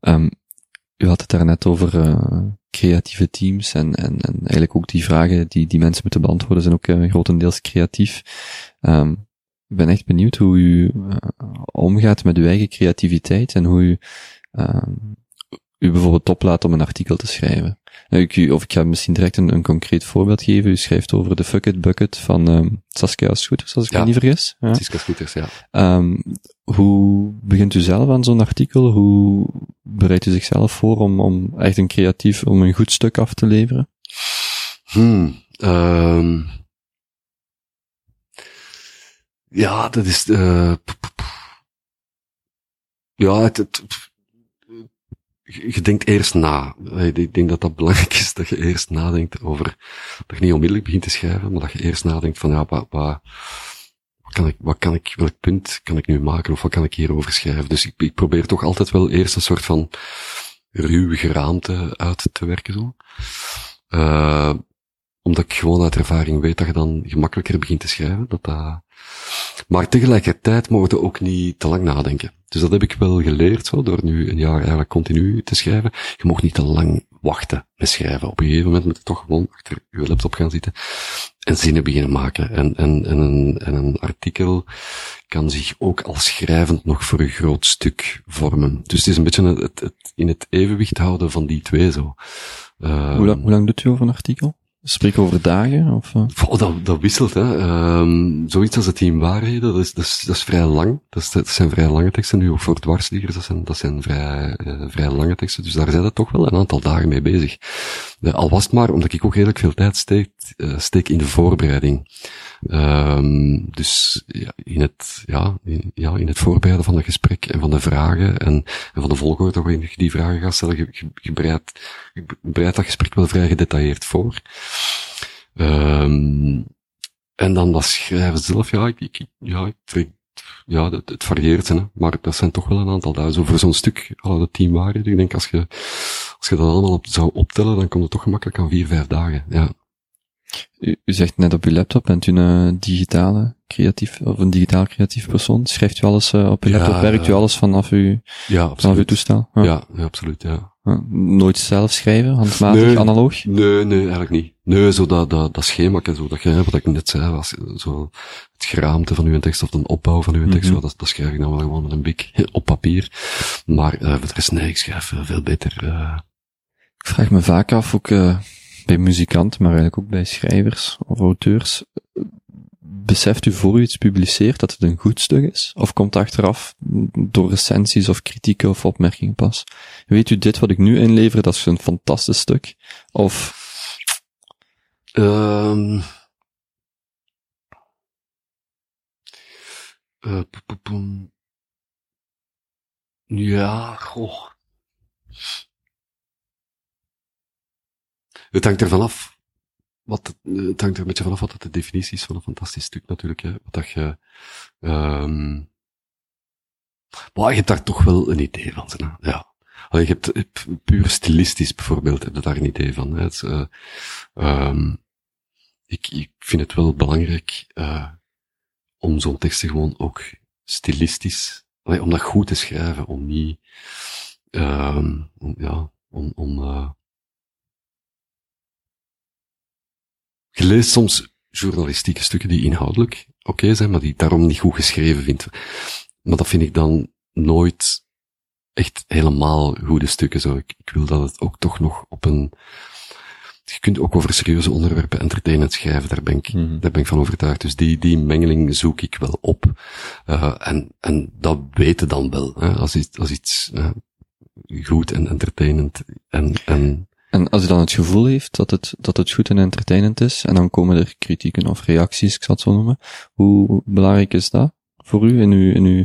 Um, u had het daarnet over uh, creatieve teams en, en, en eigenlijk ook die vragen die, die mensen moeten beantwoorden zijn ook uh, grotendeels creatief. Um, ik ben echt benieuwd hoe u uh, omgaat met uw eigen creativiteit en hoe u uh, u bijvoorbeeld oplaat om een artikel te schrijven. Ik, of ik ga misschien direct een, een concreet voorbeeld geven. U schrijft over de Fuck It Bucket van um, Saskia Scooters, als ik ja. me niet vergis. Ja. Saskia Scooters, ja. Um, hoe begint u zelf aan zo'n artikel? Hoe bereidt u zichzelf voor om, om echt een creatief, om een goed stuk af te leveren? Hmm, um, ja, dat is, uh, ja, het, het, je denkt eerst na. Ik denk dat dat belangrijk is, dat je eerst nadenkt over, dat je niet onmiddellijk begint te schrijven, maar dat je eerst nadenkt van, ja, wat, wat, wat kan ik, wat kan ik, welk punt kan ik nu maken, of wat kan ik hierover schrijven? Dus ik, probeer toch altijd wel eerst een soort van ruwe geraamte uit te werken, zo. Uh, omdat ik gewoon uit ervaring weet dat je dan gemakkelijker begint te schrijven, dat dat, maar tegelijkertijd mogen we ook niet te lang nadenken. Dus dat heb ik wel geleerd, zo, door nu een jaar eigenlijk continu te schrijven. Je mag niet te lang wachten met schrijven. Op een gegeven moment moet je toch gewoon achter je laptop gaan zitten en zinnen beginnen maken. En, en, en, een, en een artikel kan zich ook als schrijvend nog voor een groot stuk vormen. Dus het is een beetje het, het, het in het evenwicht houden van die twee zo. Hoe, lang, hoe lang doet u over een artikel? Spreek over dagen? Of? Oh, dat, dat wisselt, hè. Um, zoiets als het team waarheden, dat is, dat is, dat is vrij lang. Dat, is, dat zijn vrij lange teksten, nu ook voor dwarsliggers, dat zijn, dat zijn vrij, uh, vrij lange teksten. Dus daar zijn we toch wel een aantal dagen mee bezig. Uh, al was het maar, omdat ik ook redelijk veel tijd steek, steek in de voorbereiding. Um, dus ja, in het, ja, in, ja, in het voorbereiden van het gesprek en van de vragen en, en van de volgorde waarin je die vragen gaat stellen, je, je, je, je dat gesprek wel vrij gedetailleerd voor. Um, en dan dat schrijven zelf, ja, ik, ik ja, ik, ja, het, het varieert, hè, maar dat zijn toch wel een aantal. Zo voor zo'n stuk, alle de tien waren. Ik denk, als je, als je dat allemaal op, zou optellen, dan komt het toch gemakkelijk aan vier, vijf dagen, ja. U, u zegt net op uw laptop, bent u een digitale creatief, of een digitaal creatief persoon? Schrijft u alles uh, op uw laptop? Werkt u alles vanaf uw, ja, vanaf uw toestel? Ja. Ja, ja, absoluut, ja. Nooit zelf schrijven, handmatig, nee, analoog? Nee, nee, eigenlijk niet. Nee, zo dat, dat, dat schema, zo dat, wat ik net zei, was, zo het geraamte van uw tekst of de opbouw van uw tekst, mm -hmm. dat, dat schrijf ik dan wel gewoon met een bik [LAUGHS] op papier. Maar uh, voor de rest, nee, ik schrijf uh, veel beter. Uh... Ik vraag me vaak af, ook bij muzikanten, maar eigenlijk ook bij schrijvers of auteurs, beseft u voor u iets publiceert dat het een goed stuk is? Of komt achteraf door recensies of kritieken of opmerkingen pas? Weet u dit wat ik nu inlever, dat is een fantastisch stuk? Of... Um... Uh, ja, goh. Het hangt ervan af wat, het hangt er een beetje vanaf wat de definitie is van een fantastisch stuk natuurlijk. Hè. Wat dat je, um, maar je hebt daar toch wel een idee van. Hè. Ja. Allee, je hebt puur stilistisch bijvoorbeeld, heb je daar een idee van. Hè. Uh, um, ik, ik vind het wel belangrijk uh, om zo'n teksten gewoon ook stilistisch, om dat goed te schrijven, om niet, um, om, ja, om, om Je leest soms journalistieke stukken die inhoudelijk oké okay zijn, maar die daarom niet goed geschreven vindt. Maar dat vind ik dan nooit echt helemaal goede stukken. Zo. Ik, ik wil dat het ook toch nog op een, je kunt ook over serieuze onderwerpen entertainend schrijven, daar ben ik, mm daar ben ik van overtuigd. Dus die, die mengeling zoek ik wel op. Uh, en, en dat weten dan wel, hè, als iets, als iets uh, goed en entertainend en, en en als je dan het gevoel heeft dat het, dat het goed en entertainend is, en dan komen er kritieken of reacties, ik zal het zo noemen, hoe belangrijk is dat voor u in uw, in uw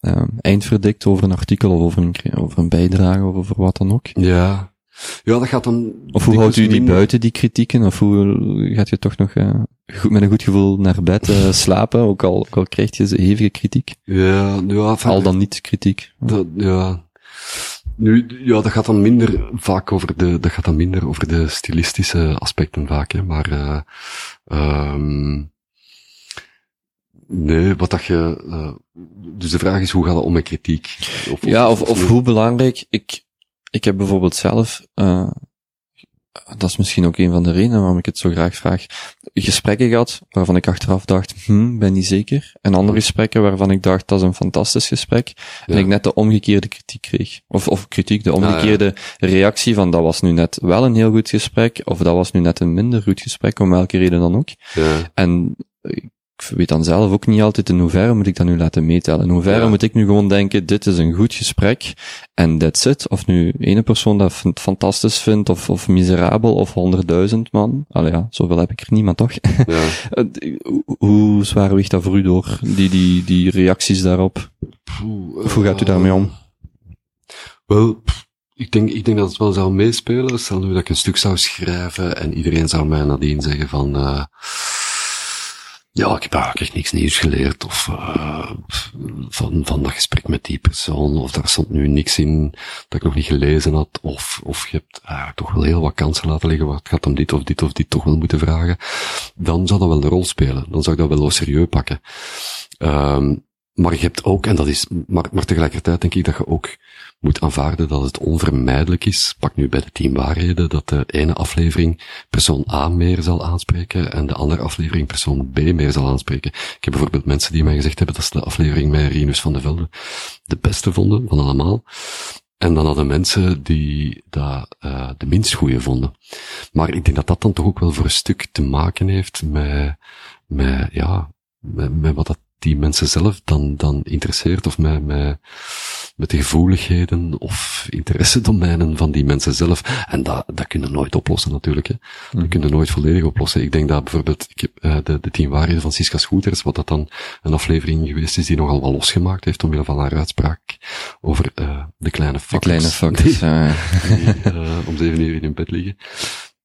um, eindverdict over een artikel of over een, over een bijdrage of over wat dan ook? Ja. Ja, dat gaat dan... Of hoe houdt u die buiten, die kritieken? Of hoe gaat je toch nog uh, goed, met een goed gevoel naar bed uh, [LAUGHS] slapen, ook al, ook al krijg je hevige kritiek? Ja, ja. Al dan niet kritiek. Dat, ja. Nu, ja, dat gaat dan minder vaak over de, dat gaat dan minder over de stilistische aspecten vaak, hè, maar, uh, um, nee, wat dat je, uh, dus de vraag is, hoe gaat het om met kritiek? Of, ja, of, of, of hoe belangrijk, ik, ik heb bijvoorbeeld zelf, uh, dat is misschien ook een van de redenen waarom ik het zo graag vraag, gesprekken gehad waarvan ik achteraf dacht, hm, ben niet zeker. En andere gesprekken waarvan ik dacht, dat is een fantastisch gesprek. En ik net de omgekeerde kritiek kreeg. Of, of kritiek, de omgekeerde reactie van, dat was nu net wel een heel goed gesprek, of dat was nu net een minder goed gesprek, om welke reden dan ook. En ik weet dan zelf ook niet altijd in hoeverre moet ik dat nu laten meetellen. In hoeverre moet ik nu gewoon denken, dit is een goed gesprek en that's it. Of nu ene persoon dat fantastisch vindt of, of miserabel of honderdduizend man. Allee ja, zoveel heb ik er niet, maar toch. Ja. [LAUGHS] hoe zwaar weegt dat voor u door, die, die, die reacties daarop? Poeh, hoe gaat u daarmee om? Wel, ik denk, ik denk dat het wel zou meespelen. Stel nu dat ik een stuk zou schrijven en iedereen zou mij nadien zeggen van... Uh, ja, ik heb eigenlijk echt niks nieuws geleerd. Of uh, van, van dat gesprek met die persoon. Of daar stond nu niks in dat ik nog niet gelezen had. Of, of je hebt uh, toch wel heel wat kansen laten liggen. Wat gaat om dit of dit of dit toch wel moeten vragen. Dan zou dat wel een rol spelen. Dan zou ik dat wel serieus pakken. Um, maar je hebt ook, en dat is, maar, maar tegelijkertijd denk ik dat je ook moet aanvaarden dat het onvermijdelijk is. Pak nu bij de tien waarheden dat de ene aflevering persoon A meer zal aanspreken en de andere aflevering persoon B meer zal aanspreken. Ik heb bijvoorbeeld mensen die mij gezegd hebben dat ze de aflevering met Rinus van de Velde de beste vonden van allemaal. En dan hadden mensen die dat uh, de minst goede vonden. Maar ik denk dat dat dan toch ook wel voor een stuk te maken heeft met, met ja, met, met wat dat die mensen zelf dan, dan interesseert of met, met, met de gevoeligheden of interessedomeinen van die mensen zelf. En dat, dat kunnen nooit oplossen natuurlijk. Hè. Dat mhm. kunnen nooit volledig oplossen. Ik denk dat bijvoorbeeld ik heb, uh, de, de tien waarheden van Siska Scooters, wat dat dan een aflevering geweest is die nogal wel losgemaakt heeft omwille van haar uitspraak over uh, de kleine fuckers. De kleine fuckers, die, uh, om zeven uur in hun bed liggen.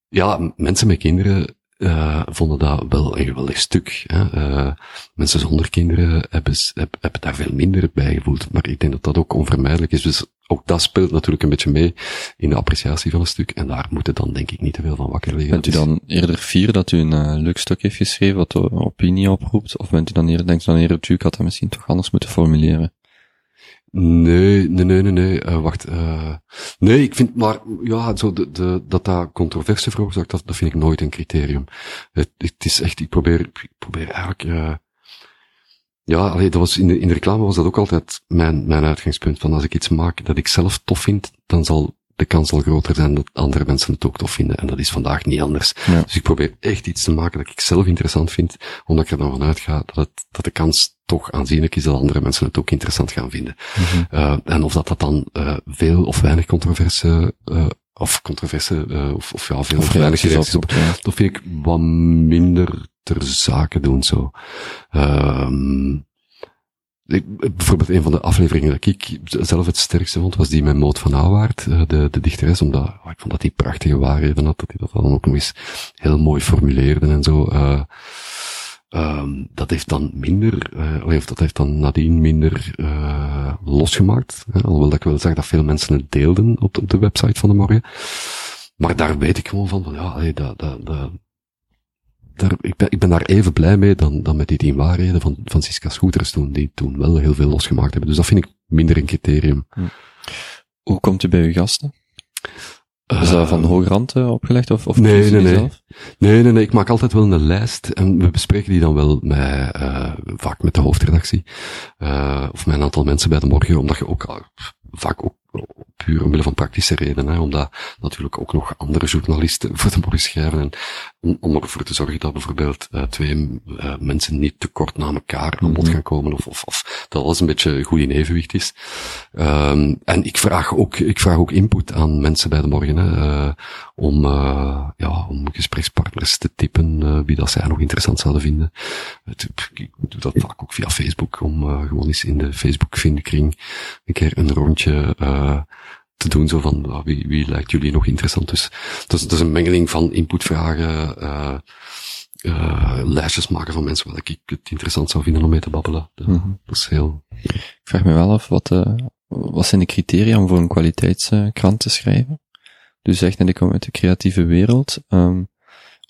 Ja, mensen met kinderen uh, vonden dat wel een geweldig stuk. Hè. Uh, mensen zonder kinderen hebben, hebben daar veel minder bij gevoeld. Maar ik denk dat dat ook onvermijdelijk is. Dus ook dat speelt natuurlijk een beetje mee in de appreciatie van een stuk. En daar moet dan denk ik niet te veel van wakker liggen. Bent u dan eerder fier dat u een uh, leuk stuk heeft geschreven wat de opinie oproept? Of bent u dan eerder, denkt u dan eerder, ik had dat misschien toch anders moeten formuleren? Nee, nee, nee, nee, nee. Uh, wacht. Uh, nee, ik vind maar, ja, zo de, de, dat dat controverse veroorzaakt, dat, dat vind ik nooit een criterium. Het, het is echt, ik probeer, ik probeer eigenlijk, uh, ja, allee, dat was in de, in de reclame was dat ook altijd mijn, mijn uitgangspunt. Van als ik iets maak dat ik zelf tof vind, dan zal de kans zal groter zijn dat andere mensen het ook tof vinden. En dat is vandaag niet anders. Dus ik probeer echt iets te maken dat ik zelf interessant vind, omdat ik er dan vanuit ga dat, het, dat de kans toch aanzienlijk is dat andere mensen het ook interessant gaan vinden. Mm uh, en of dat dat dan uh, veel of weinig controverse, uh, of controverse, of, of ja, veel of, weinig reacties op, dat vind ik wat minder ter zake doen zo. Ehm, ik, bijvoorbeeld een van de afleveringen dat ik zelf het sterkste vond, was die met Moot van Awaard, eh, de, de dichteres, omdat oh, ik vond dat hij prachtige waarheden had, dat hij dat dan ook nog eens heel mooi formuleerde en zo. Uh, um, dat heeft dan minder, uh, of dat heeft dan nadien minder uh, losgemaakt. Hè, alhoewel dat ik wel zeg dat veel mensen het deelden op de, op de website van de morgen. Maar daar weet ik gewoon van, ja, dat, dat, dat, ik, ben, ik ben daar even blij mee dan, dan met die tien waarheden van, van Siska Scooters toen, die toen wel heel veel losgemaakt hebben. Dus dat vind ik minder een criterium. Hm. Hoe komt u bij uw gasten? Is dat van hoge rand opgelegd of, of nee, nee, nee. Zelf? nee, nee, nee. Ik maak altijd wel een lijst en we bespreken die dan wel met, uh, vaak met de hoofdredactie, uh, of met een aantal mensen bij de morgen, omdat je ook vaak ook puur omwille van praktische redenen, omdat natuurlijk ook nog andere journalisten [LAUGHS] voor de morgen schrijven. En om, om ervoor te zorgen dat bijvoorbeeld uh, twee uh, mensen niet te kort na elkaar aan bod mhm. gaan komen, of, of, of dat alles een beetje goed in evenwicht is. Um, en ik vraag ook, ik vraag ook input aan mensen bij de morgen, hè, uh, om, ja, om gesprekspartners te tippen, wie dat zij nog interessant zouden vinden. Ik doe dat vaak ook via Facebook, om gewoon eens in de Facebook-vindkring een keer een rondje te doen, zo van wie, wie lijkt jullie nog interessant. Dus dat is, dat is een mengeling van inputvragen, uh, uh, lijstjes maken van mensen waar ik het interessant zou vinden om mee te babbelen. Dat, mm -hmm. dat is heel... Ik vraag me wel af, wat, uh, wat zijn de criteria om voor een kwaliteitskrant te schrijven? Dus zegt, net, ik kom uit de creatieve wereld. Um,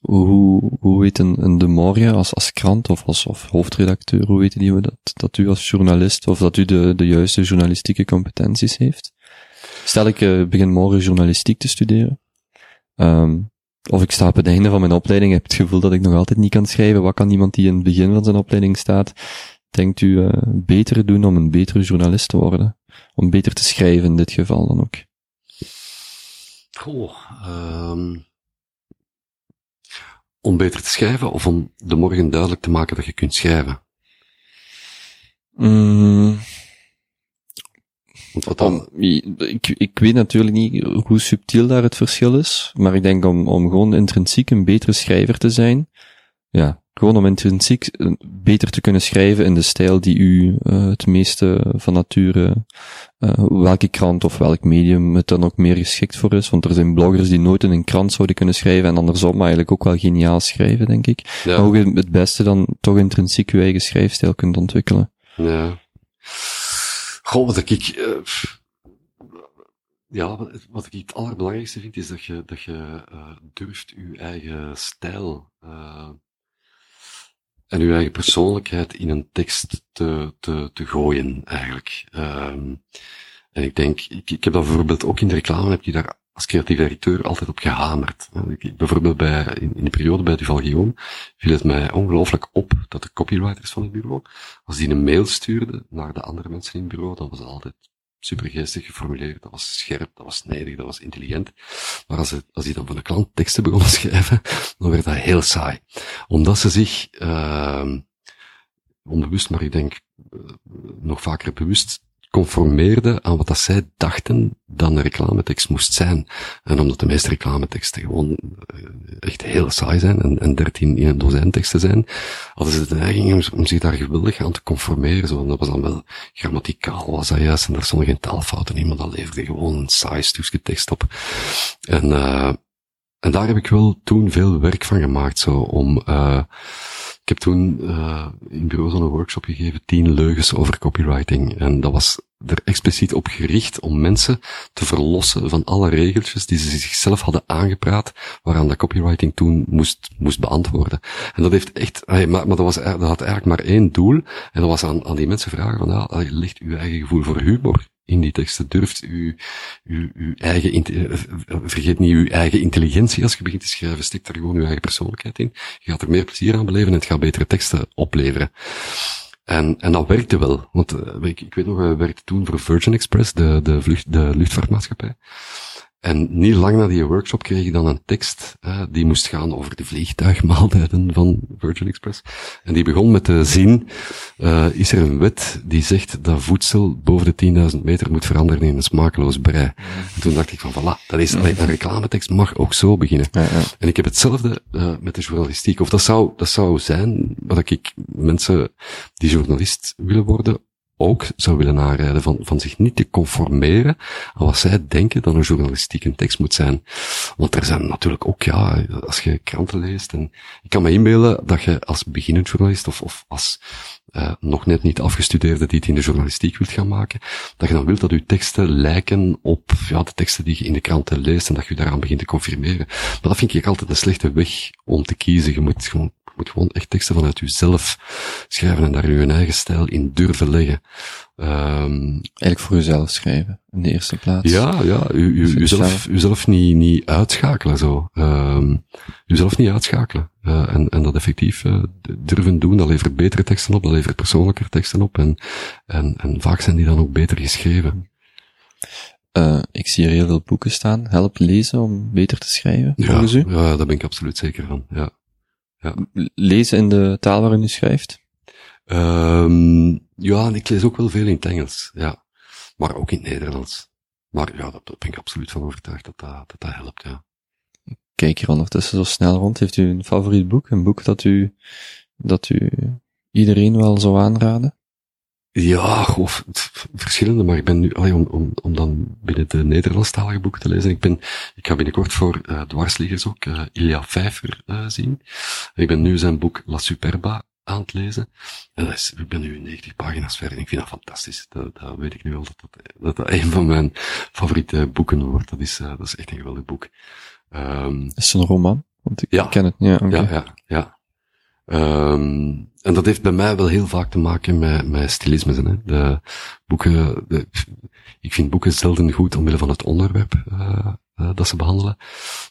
hoe, hoe weet een, een De Morgen als, als krant of als of hoofdredacteur, hoe weten die dat, dat u als journalist of dat u de, de juiste journalistieke competenties heeft? Stel ik uh, begin morgen journalistiek te studeren. Um, of ik sta op het einde van mijn opleiding, heb het gevoel dat ik nog altijd niet kan schrijven. Wat kan iemand die in het begin van zijn opleiding staat, denkt u, uh, beter doen om een betere journalist te worden? Om beter te schrijven in dit geval dan ook? Goh, um, om beter te schrijven of om de morgen duidelijk te maken dat je kunt schrijven? Mm, wat? Ik, ik weet natuurlijk niet hoe subtiel daar het verschil is, maar ik denk om, om gewoon intrinsiek een betere schrijver te zijn, ja, gewoon om intrinsiek beter te kunnen schrijven in de stijl die u uh, het meeste van nature, uh, welke krant of welk medium het dan ook meer geschikt voor is. Want er zijn bloggers die nooit in een krant zouden kunnen schrijven en andersom eigenlijk ook wel geniaal schrijven, denk ik. Ja. Maar ook het beste dan toch intrinsiek uw eigen schrijfstijl kunt ontwikkelen. Ja. Goh, wat ik, uh, ja, wat, ik het allerbelangrijkste vind, is dat je, dat je uh, durft je eigen stijl uh, en je eigen persoonlijkheid in een tekst te, te, te gooien, eigenlijk. Um, en ik denk, ik, ik heb dat bijvoorbeeld ook in de reclame, heb je daar als creatief directeur altijd op gehamerd. Bijvoorbeeld bij, in, in de periode bij Duval Guillaume viel het mij ongelooflijk op dat de copywriters van het bureau, als die een mail stuurden naar de andere mensen in het bureau, dan was het altijd supergeestig geformuleerd, dat was scherp, dat was snijdig, dat was intelligent. Maar als, het, als die dan van de klant teksten begonnen schrijven, [LAUGHS] dan werd dat heel saai. Omdat ze zich, uh, onbewust, maar ik denk uh, nog vaker bewust, conformeerde aan wat dat zij dachten dat een reclametekst moest zijn. En omdat de meeste reclameteksten gewoon eh, echt heel saai zijn en, en 13 in een dozijn teksten zijn, hadden ze de neiging om, zich daar geweldig aan te conformeren. Zo, dat was dan wel grammaticaal, was dat juist, en daar stonden geen taalfouten in, maar dat leverde gewoon een saai stukje op. En, uh, en daar heb ik wel toen veel werk van gemaakt, zo, om, uh, heb toen uh, in bureau zo'n workshop gegeven, tien leugens over copywriting. En dat was er expliciet op gericht om mensen te verlossen van alle regeltjes die ze zichzelf hadden aangepraat, waaraan dat copywriting toen moest, moest beantwoorden. En dat heeft echt, maar, maar dat, was, dat had eigenlijk maar één doel, en dat was aan, aan die mensen vragen van, ja, ligt uw eigen gevoel voor humor in die teksten durft u, u, uw eigen, eh, vergeet niet uw eigen intelligentie als je begint te schrijven, stik daar gewoon uw eigen persoonlijkheid in. Je gaat er meer plezier aan beleven en het gaat betere teksten opleveren. En, en dat werkte wel. Want uh, ik, ik weet nog, we werkten toen voor Virgin Express, de, de, vlucht, de luchtvaartmaatschappij. En niet lang na die workshop kreeg ik dan een tekst, uh, die moest gaan over de vliegtuigmaaltijden van Virgin Express. En die begon met de zin, uh, is er een wet die zegt dat voedsel boven de 10.000 meter moet veranderen in een smakeloos brei. En toen dacht ik van, voilà, dat is, een reclametekst mag ook zo beginnen. Ja, ja. En ik heb hetzelfde uh, met de journalistiek. Of dat zou, dat zou zijn wat ik mensen die journalist willen worden, ook zou willen aanrijden van, van zich niet te conformeren aan wat zij denken dat een journalistieke tekst moet zijn. Want er zijn natuurlijk ook, ja, als je kranten leest en ik kan me inbeelden dat je als beginnend journalist of, of als uh, nog net niet afgestudeerde die het in de journalistiek wilt gaan maken, dat je dan wilt dat je teksten lijken op ja, de teksten die je in de kranten leest en dat je daaraan begint te confirmeren. Maar dat vind ik altijd een slechte weg om te kiezen. Je moet gewoon moet gewoon echt teksten vanuit jezelf schrijven en daar je eigen stijl in durven leggen. Um, Eigenlijk voor jezelf schrijven, in de eerste plaats. Ja, ja, u, u, uzelf, uzelf niet, niet uitschakelen zo. Um, uzelf niet uitschakelen. Uh, en, en dat effectief uh, durven doen, dat levert betere teksten op, dat levert persoonlijker teksten op en, en, en vaak zijn die dan ook beter geschreven. Uh, ik zie er heel veel boeken staan. Help lezen om beter te schrijven, ja, volgens u? Ja, daar ben ik absoluut zeker van, ja. ja. Lezen in de taal waarin u schrijft? Um, ja, en ik lees ook wel veel in het Engels, ja. Maar ook in het Nederlands. Maar ja, daar ben ik absoluut van overtuigd dat dat, dat, dat helpt, ja. Kijk hier ondertussen zo snel rond. Heeft u een favoriet boek? Een boek dat u, dat u iedereen wel zou aanraden? Ja, of verschillende, maar ik ben nu, allee, om, om, om dan binnen de Nederlandstalige boeken te lezen. Ik ben, ik ga binnenkort voor uh, dwarsliggers ook uh, Ilja Vijver uh, zien. Ik ben nu zijn boek La Superba aan het lezen. En dat is, ik ben nu 90 pagina's verder en ik vind dat fantastisch. Dat, dat weet ik nu al, dat dat, dat dat een van mijn favoriete boeken wordt. Dat is, dat is echt een geweldig boek. Um, is het een roman? Want ik ja, ken het. Ja, okay. ja, ja, ja. Um, en dat heeft bij mij wel heel vaak te maken met, met stilisme. Hè. De boeken, de, ik vind boeken zelden goed omwille van het onderwerp uh, uh, dat ze behandelen,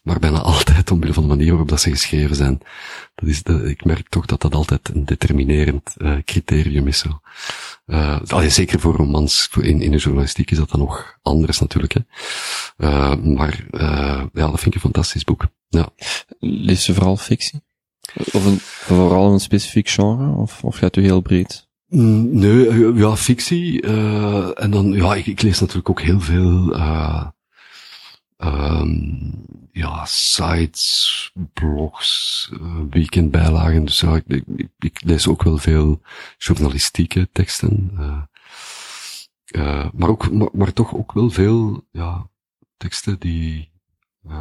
maar bijna [LAUGHS] altijd omwille van de manier waarop dat ze geschreven zijn. Dat is de, ik merk toch dat dat altijd een determinerend uh, criterium is. Zo. Uh, zeker voor romans, in, in de journalistiek is dat dan nog anders natuurlijk. Hè. maar ja, dat vind ik een fantastisch boek. Ja. Lees je vooral fictie? Of een, vooral een specifiek genre? Of, of gaat u heel breed? Mm, nee, eh, ja, fictie. Uh, en dan, ja, ik, ik, lees natuurlijk ook heel veel, uh, um, ja, sites, blogs, uh, weekendbijlagen. Dus ja, ik, ik, ik, lees ook wel veel journalistieke teksten. maar ook, maar, maar, toch ook wel veel, ja, teksten die,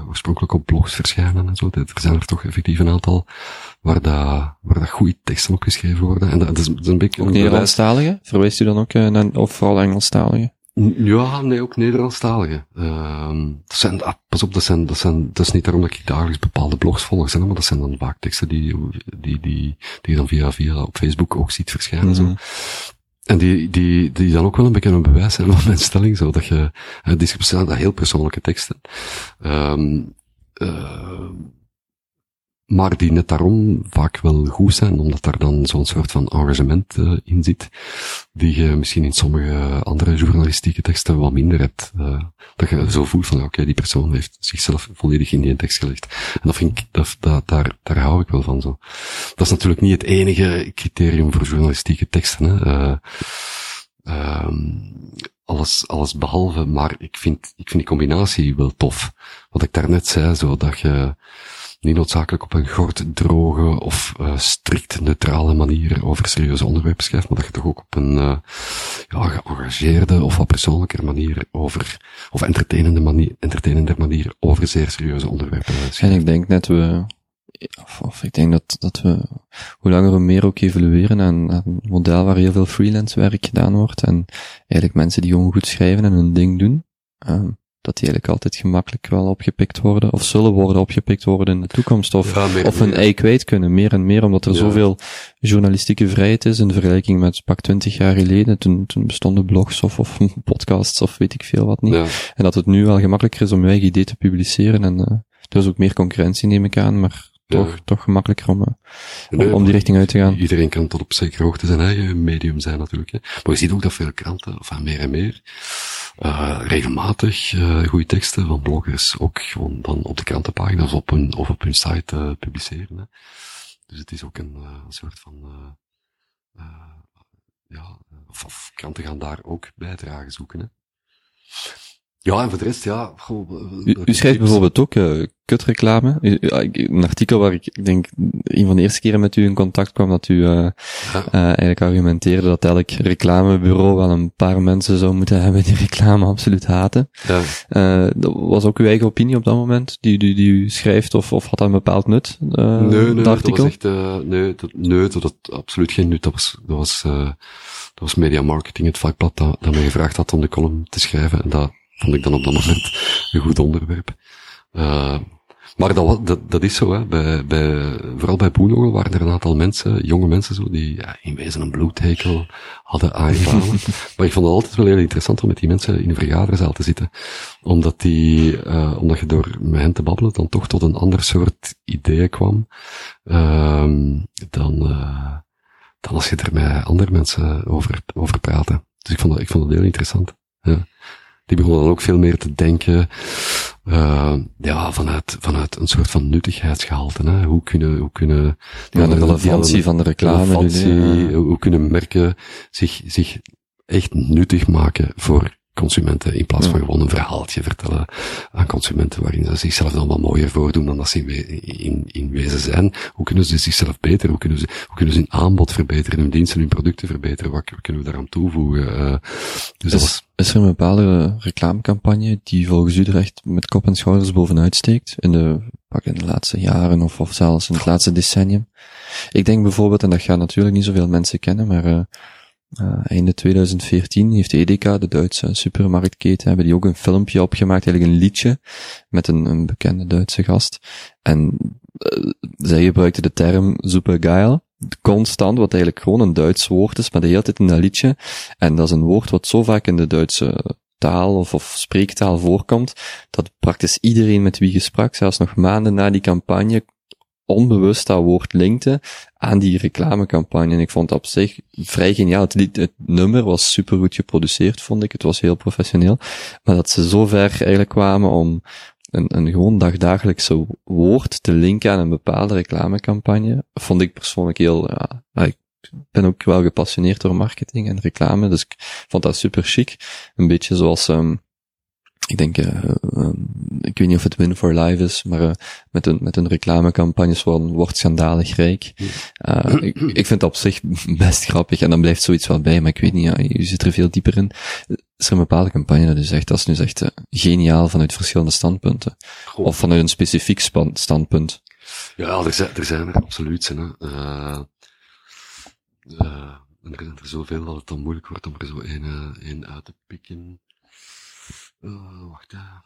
oorspronkelijk op blogs verschijnen en zo. Er zijn er toch effectief een aantal waar dat, waar dat goede teksten op geschreven worden. En dat, is, dat is een beetje... Ook Nederlandstalige? Verwijst u dan ook naar, of vooral Engelstalige? Ja, nee, ook Nederlandstalige. Uh, dat zijn, ah, pas op, dat zijn, dat zijn, dat is niet daarom dat ik dagelijks bepaalde blogs volg, maar dat zijn dan vaak teksten die, die, die, die je dan via, via op Facebook ook ziet verschijnen. Zo. En die, die, die dan ook wel een beetje een bewijs zijn [LAUGHS] van mijn stelling, zo dat je, die zijn heel persoonlijke teksten. Um, uh, maar die net daarom vaak wel goed zijn, omdat daar dan zo'n soort van engagement uh, in zit, die je misschien in sommige andere journalistieke teksten wat minder hebt. Uh, dat je zo voelt van, oké, die persoon heeft zichzelf volledig in die tekst gelegd. En dat vind ik, dat, daar, daar hou ik wel van zo. Dat is natuurlijk niet het enige criterium voor journalistieke teksten. Hè. Uh, alles, alles behalve, maar ik vind, ik vind die combinatie wel tof. Wat ik daarnet zei, zo dat je niet noodzakelijk op een gort droge of uh, strikt neutrale manier over serieuze onderwerpen schrijft, maar dat je toch ook op een uh, ja, geëngageerde of wat persoonlijker manier over, of entertainende manier, entertainende manier over zeer serieuze onderwerpen schrijft. En ik denk net we, of, of, ik denk dat, dat we, hoe langer we meer ook evolueren aan, aan een model waar heel veel freelance werk gedaan wordt en eigenlijk mensen die gewoon goed schrijven en hun ding doen, um, dat die eigenlijk altijd gemakkelijk wel opgepikt worden, of zullen worden opgepikt worden in de toekomst, of, ja, of hun ei kwijt kunnen, meer en meer, omdat er ja. zoveel journalistieke vrijheid is in vergelijking met pak twintig jaar geleden, toen, toen bestonden blogs of, of [LAUGHS] podcasts of weet ik veel wat niet. Ja. En dat het nu wel gemakkelijker is om je eigen idee te publiceren, en uh, er is ook meer concurrentie neem ik aan, maar toch, toch gemakkelijker om, uh, om, om, die richting uit te gaan. Iedereen kan tot op zekere hoogte zijn eigen medium zijn natuurlijk. Hè. Maar je ziet ook dat veel kranten, of meer en meer, uh, regelmatig uh, goede teksten van bloggers ook gewoon dan op de krantenpagina's op hun, of op hun site uh, publiceren. Hè. Dus het is ook een, een soort van, ja, of, of, kranten gaan daar ook bijdragen zoeken. Hè. Ja, en voor de rest, ja. Goh, u, u schrijft bijvoorbeeld ook uh, kutreclame. Een artikel waar ik, ik denk, een van de eerste keren met u in contact kwam, dat u uh, ja. uh, eigenlijk argumenteerde dat elk reclamebureau wel een paar mensen zou moeten [LAUGHS] hebben die reclame absoluut haten. Ja. dat was ook uw eigen opinie op dat moment, die, die, die u schrijft, of, of had dat een bepaald nut, nee, nee, dat artikel? Dat was echt, nee, dat, nee, dat had absoluut geen nut. Dat was, dat was, dat was media marketing, het vakblad dat, dat mij gevraagd had om de column te schrijven. En dat, vond ik dan op dat moment [LAUGHS] een goed onderwerp. Uh, maar dat, dat, dat is zo, hè. Bij, bij, vooral bij Boenogel waren er een aantal mensen, jonge mensen zo, die ja, in wezen een bloedhekel hadden aangedaan. [LAUGHS] maar ik vond het altijd wel heel interessant om met die mensen in een vergaderzaal te zitten. Omdat die, uh, omdat je door met hen te babbelen dan toch tot een ander soort ideeën kwam, uh, dan, uh, dan als je er met andere mensen over, over praten. Dus ik vond dat, ik vond dat heel interessant. Ja die begonnen dan ook veel meer te denken, uh, ja, vanuit, vanuit een soort van nuttigheidsgehalte. Hè. Hoe kunnen, hoe kunnen... Ja, de relevantie van de reclame. Relevantie, hoe kunnen merken zich, zich echt nuttig maken voor consumenten, in plaats van gewoon een verhaaltje vertellen aan consumenten waarin ze zichzelf dan wat mooier voordoen dan dat ze in, in, in wezen zijn. Hoe kunnen ze zichzelf beter, hoe kunnen ze, hoe kunnen ze hun aanbod verbeteren, hun diensten, hun producten verbeteren, wat kunnen we daaraan toevoegen? Uh, dus is, was... is er een bepaalde reclamecampagne die volgens u er echt met kop en schouders bovenuit steekt in de, pak in de laatste jaren of, of zelfs in het laatste decennium? Ik denk bijvoorbeeld, en dat gaan natuurlijk niet zoveel mensen kennen, maar uh, uh, einde 2014 heeft Edeka, de Duitse supermarktketen, hebben die ook een filmpje opgemaakt, eigenlijk een liedje, met een, een bekende Duitse gast. En uh, zij gebruikte de term supergeil, constant, wat eigenlijk gewoon een Duits woord is, maar de hele tijd in dat liedje. En dat is een woord wat zo vaak in de Duitse taal of, of spreektaal voorkomt, dat praktisch iedereen met wie je sprak, zelfs nog maanden na die campagne, onbewust dat woord linkte aan die reclamecampagne. En ik vond het op zich vrij geniaal. Het, het nummer was super goed geproduceerd, vond ik. Het was heel professioneel. Maar dat ze zo ver eigenlijk kwamen om een, een gewoon dagdagelijkse woord te linken aan een bepaalde reclamecampagne, vond ik persoonlijk heel, ja, ik ben ook wel gepassioneerd door marketing en reclame, dus ik vond dat super chic. Een beetje zoals, um, ik denk, uh, ik weet niet of het Win for Life is, maar uh, met een, met een reclamecampagne van wordt schandalig rijk. Uh, ik, ik vind het op zich best grappig en dan blijft zoiets wel bij, maar ik weet niet, ja, je zit er veel dieper in. Is er een bepaalde campagne dat u zegt, dat is nu echt geniaal vanuit verschillende standpunten? Goh. Of vanuit een specifiek standpunt? Ja, er zijn er, zijn er absoluut. Hè. Er zijn er zoveel dat het dan moeilijk wordt om er zo een uit te pikken. Uh, wacht, uh.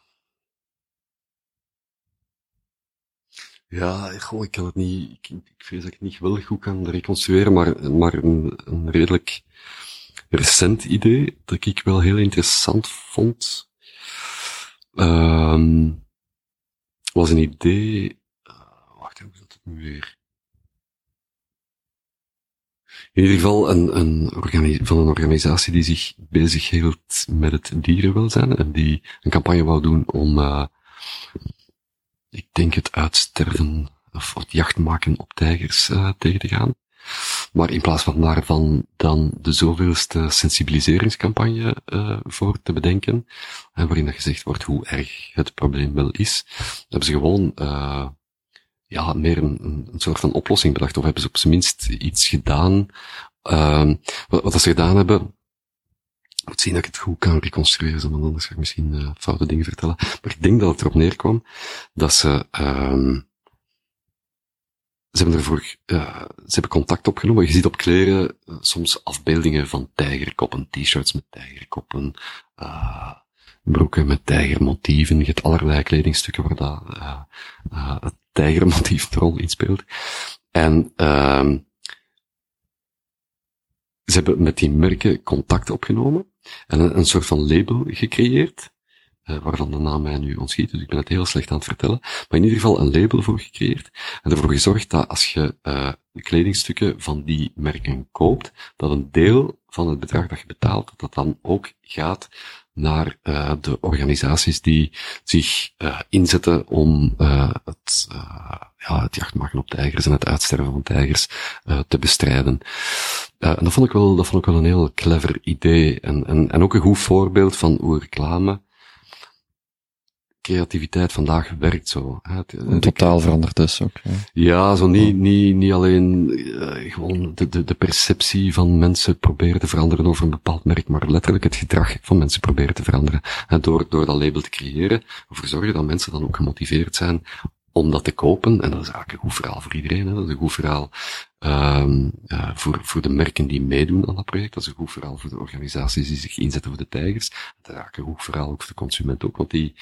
Ja, goh, ik kan het niet, ik, ik vrees dat ik het niet geweldig goed kan reconstrueren, maar, maar een, redelijk recent idee dat ik wel heel interessant vond, um, was een idee, uh, wacht, hoe zat het nu weer? In ieder geval een, een van een organisatie die zich bezighield met het dierenwelzijn en die een campagne wou doen om, uh, ik denk het uitsterven of het jachtmaken op tijgers uh, tegen te gaan. Maar in plaats van daarvan dan de zoveelste sensibiliseringscampagne uh, voor te bedenken, en waarin dat gezegd wordt hoe erg het probleem wel is, hebben ze gewoon ja, meer een, een soort van oplossing bedacht, of hebben ze op zijn minst iets gedaan. Uh, wat, ze gedaan hebben, moet zien dat ik het goed kan reconstrueren, want anders ga ik misschien uh, foute dingen vertellen. Maar ik denk dat het erop neerkwam dat ze, uh, ze hebben ervoor, uh, ze hebben contact opgenomen. Je ziet op kleren uh, soms afbeeldingen van tijgerkoppen, t-shirts met tijgerkoppen, broeken met tijgermotieven. Je hebt allerlei kledingstukken waar dat, tijgermotief een rol in speelt. En, uh, ze hebben met die merken contact opgenomen en een, soort van label gecreëerd, uh, waarvan de naam mij nu ontschiet, dus ik ben het heel slecht aan het vertellen, maar in ieder geval een label voor gecreëerd en ervoor gezorgd dat als je uh, kledingstukken van die merken koopt, dat een deel van het bedrag dat je betaalt, dat dat dan ook gaat naar uh, de organisaties die zich uh, inzetten om uh, het, ja, het jachtmaken op tijgers en het uitsterven van tijgers te bestrijden. en dat vond ik wel, dat vond ik wel een heel clever idee en, en, en ook een goed voorbeeld van hoe reclame creativiteit vandaag werkt zo. Hè. Totaal veranderd is ook. Ja, ja zo niet, niet, niet alleen uh, gewoon de, de, de perceptie van mensen proberen te veranderen over een bepaald merk, maar letterlijk het gedrag van mensen proberen te veranderen. Hè, door, door dat label te creëren, ervoor zorgen dat mensen dan ook gemotiveerd zijn om dat te kopen. En dat is eigenlijk een goed verhaal voor iedereen. Hè. Dat is een goed verhaal um, uh, voor, voor de merken die meedoen aan dat project. Dat is een goed verhaal voor de organisaties die zich inzetten voor de tijgers. Dat is eigenlijk een goed verhaal ook voor de consument ook, want die,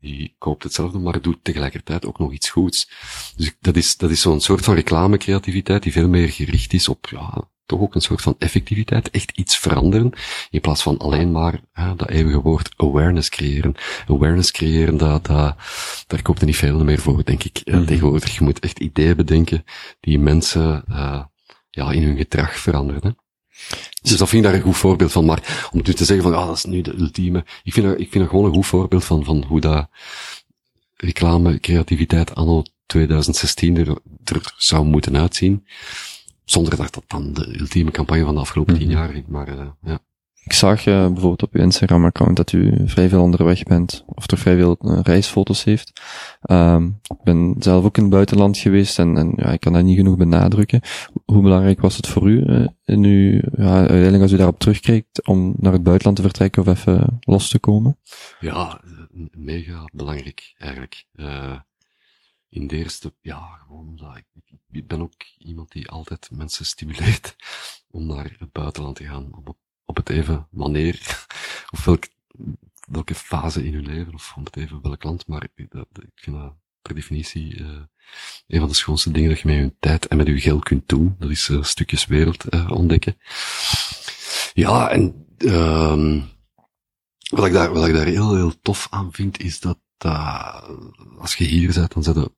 die koopt hetzelfde, maar doet tegelijkertijd ook nog iets goeds. Dus dat is, dat is zo'n soort van reclamecreativiteit die veel meer gericht is op, ja, toch ook een soort van effectiviteit, echt iets veranderen, in plaats van alleen maar hè, dat eeuwige woord awareness creëren. Awareness creëren, dat, dat, daar komt er niet veel meer voor, denk ik, mm -hmm. tegenwoordig. Je moet echt ideeën bedenken die mensen uh, ja, in hun gedrag veranderen. Hè. Dus dat vind ik daar een goed voorbeeld van. Maar om nu te zeggen van, ah, dat is nu de ultieme. Ik vind er, ik vind er gewoon een goed voorbeeld van, van hoe dat reclame, creativiteit anno 2016 er, er zou moeten uitzien. Zonder dat dat dan de ultieme campagne van de afgelopen tien mhm. jaar is. Maar, uh, ja. Ik zag uh, bijvoorbeeld op uw Instagram-account dat u vrij veel onderweg bent, of toch vrij veel uh, reisfoto's heeft. Um, ik ben zelf ook in het buitenland geweest en, en ja, ik kan dat niet genoeg benadrukken. Hoe belangrijk was het voor u, uh, in uw, ja, uiteindelijk als u daarop terugkijkt, om naar het buitenland te vertrekken of even los te komen? Ja, mega belangrijk eigenlijk. in de eerste, ja, gewoon ik, ik ben ook iemand die altijd mensen stimuleert om naar het buitenland te gaan, op op het even wanneer, [LAUGHS] of welk, welke fase in hun leven, of om het even welk land, maar ik, vind dat per definitie uh, een van de schoonste dingen dat je met je tijd en met je geld kunt doen. Dat is uh, stukjes wereld uh, ontdekken. Ja, en uh, wat, ik daar, wat ik daar heel, heel tof aan vind, is dat als je hier bent, dan zit je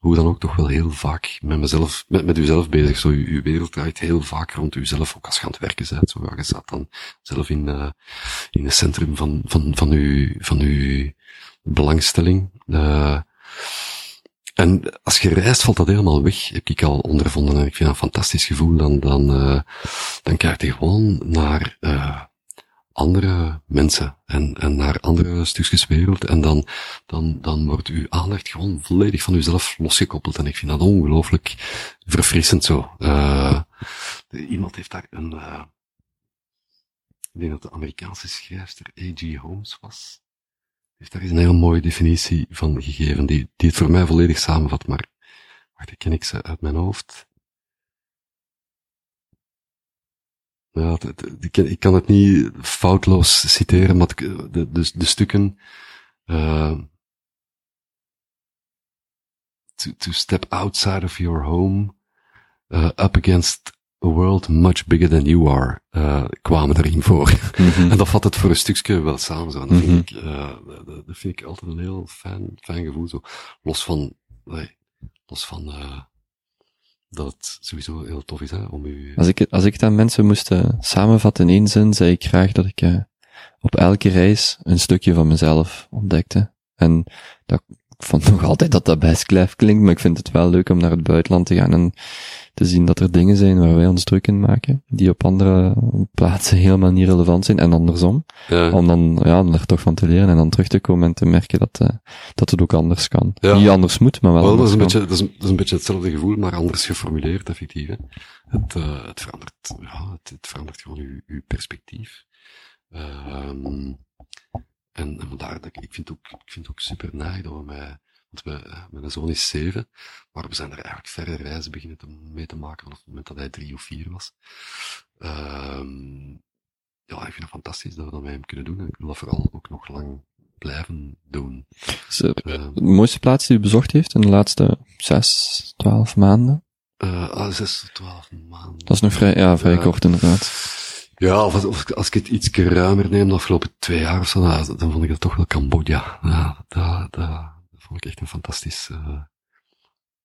hoe dan ook toch wel heel vaak met mezelf, met, met uzelf bezig. Zo, uw, wereld draait heel vaak rond uzelf, ook als je werken bent. Zo, ja, je staat dan zelf in, uh, in het centrum van, van, van uw, van uw belangstelling. Uh, en als je reist, valt dat helemaal weg, heb ik al ondervonden. En ik vind dat een fantastisch gevoel. Dan, dan, uh, dan kijk je gewoon naar, andere mensen en, en naar andere stukjes wereld. En dan, dan, dan wordt uw aandacht gewoon volledig van uzelf losgekoppeld. En ik vind dat ongelooflijk verfrissend zo. Uh, iemand heeft daar een, uh, ik denk dat de Amerikaanse schrijfster A.G. Holmes was. Heeft daar eens een heel mooie definitie van gegeven, die, die het voor mij volledig samenvat, maar wacht, ik ken ik ze uit mijn hoofd. Ja, ik kan het niet foutloos citeren, maar de, de, de stukken, uh, to, to step outside of your home, uh, up against a world much bigger than you are, uh, kwamen erin voor. Mm-hmm. [LAUGHS] en dat vat het voor een stukje wel samen zo. En dat, vind ik, uh, dat, dat, vind ik altijd een heel fijn, fijn gevoel zo. Los van, nee, los van, dat het sowieso heel tof is hè, om u... Als ik, als ik het mensen moest uh, samenvatten in één zin, zei ik graag dat ik uh, op elke reis een stukje van mezelf ontdekte. En dat, ik vond nog altijd dat dat best klef klinkt, maar ik vind het wel leuk om naar het buitenland te gaan en te zien dat er dingen zijn waar wij ons druk in maken, die op andere plaatsen helemaal niet relevant zijn, en andersom. Ja. Om dan, ja, er toch van te leren en dan terug te komen en te merken dat, uh, dat het ook anders kan. Ja. Niet anders moet, maar wel, wel dat is, een beetje, dat, is, dat is een beetje hetzelfde gevoel, maar anders geformuleerd, effectief. Hè. Het, uh, het verandert, ja, het, het verandert gewoon uw, uw perspectief. Um, en, en vandaar dat ik, ik vind ook, ik vind ook super naai dat we met, want we, uh, mijn zoon is zeven, maar we zijn er eigenlijk verre reizen beginnen te, mee te maken vanaf het moment dat hij drie of vier was. Um, ja, ik vind het fantastisch dat we dat met hem kunnen doen. En ik wil dat vooral ook nog lang blijven doen. Uh, de mooiste plaats die u bezocht heeft in de laatste zes, twaalf maanden? Uh, ah, zes, twaalf maanden. Dat is nog vrij, ja, vrij kort inderdaad. Ja, of, of, als ik het iets ruimer neem, de afgelopen twee jaar of zo, dan, dan vond ik het toch wel Cambodja. Ja, dat, dat, vond ik echt een fantastisch, uh,